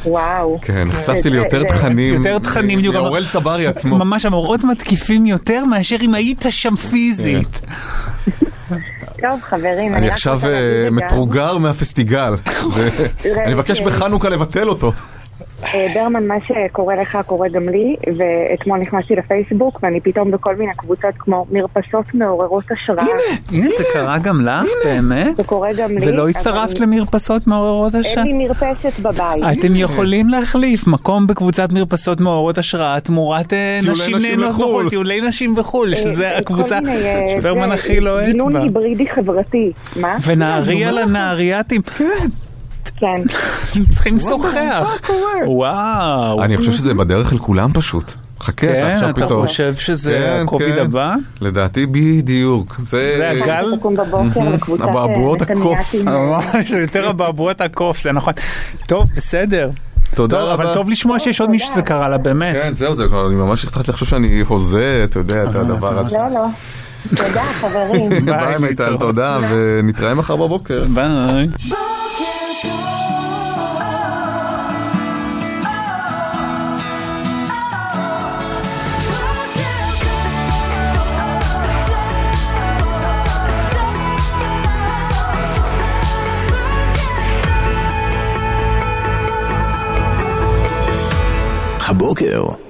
M: וואו.
C: כן, נחשפתי ליותר תכנים.
D: יותר תכנים, בדיוק.
C: מאורל צברי עצמו.
D: ממש המראות מתקיפים יותר מאשר אם היית שם פיזית.
M: טוב, חברים,
C: אני עכשיו אה, מתורגר מהפסטיגל. אני מבקש. בחנוכה לבטל אותו.
M: אה, ברמן, מה שקורה לך קורה גם לי, ואתמול נכנסתי לפייסבוק, ואני פתאום בכל מיני קבוצות כמו מרפסות מעוררות השראה.
D: הנה, זה קרה גם לך, באמת?
M: זה קורה גם לי.
D: ולא הצטרפת למרפסות מעוררות השראה?
M: אין לי מרפסת בבית.
D: אתם יכולים להחליף מקום בקבוצת מרפסות מעוררות השראה תמורת אה, נשים נהנות
C: לחו"ל.
D: בחו"ל, טיולי נשים בחו"ל, שזה
M: אה,
D: הקבוצה
M: מיני, אה,
D: שברמן
M: זה,
D: הכי לוהט
M: גינון
D: בה.
M: היברידי חברתי. מה?
D: ונהריה לנהרייתים,
M: כן.
D: הם צריכים לשוחח. וואו.
C: אני חושב שזה בדרך אל כולם פשוט. חכה, אתה
D: כן,
C: עכשיו
D: אתה
C: פתאום.
D: חושב שזה
C: כן,
D: הקוביד
C: כן.
D: הבא?
C: לדעתי בדיוק. זה...
D: זה הגל?
M: לקבוצת אה,
C: אבעבועות הקוף.
M: אה,
D: ממש, יותר אבעבועות הקוף, זה נכון. טוב, בסדר.
C: תודה
D: טוב, אבל
C: רבה.
D: טוב לשמוע שיש עוד מישהו שזה קרה לה, באמת.
C: כן, זהו, זה כבר, אני ממש התחלתי לחשוב שאני הוזה, אתה יודע, את הדבר הזה.
M: לא, לא. תודה חברים.
C: ביי מיטל, תודה, ונתראה מחר בבוקר.
D: ביי.
B: הבוקר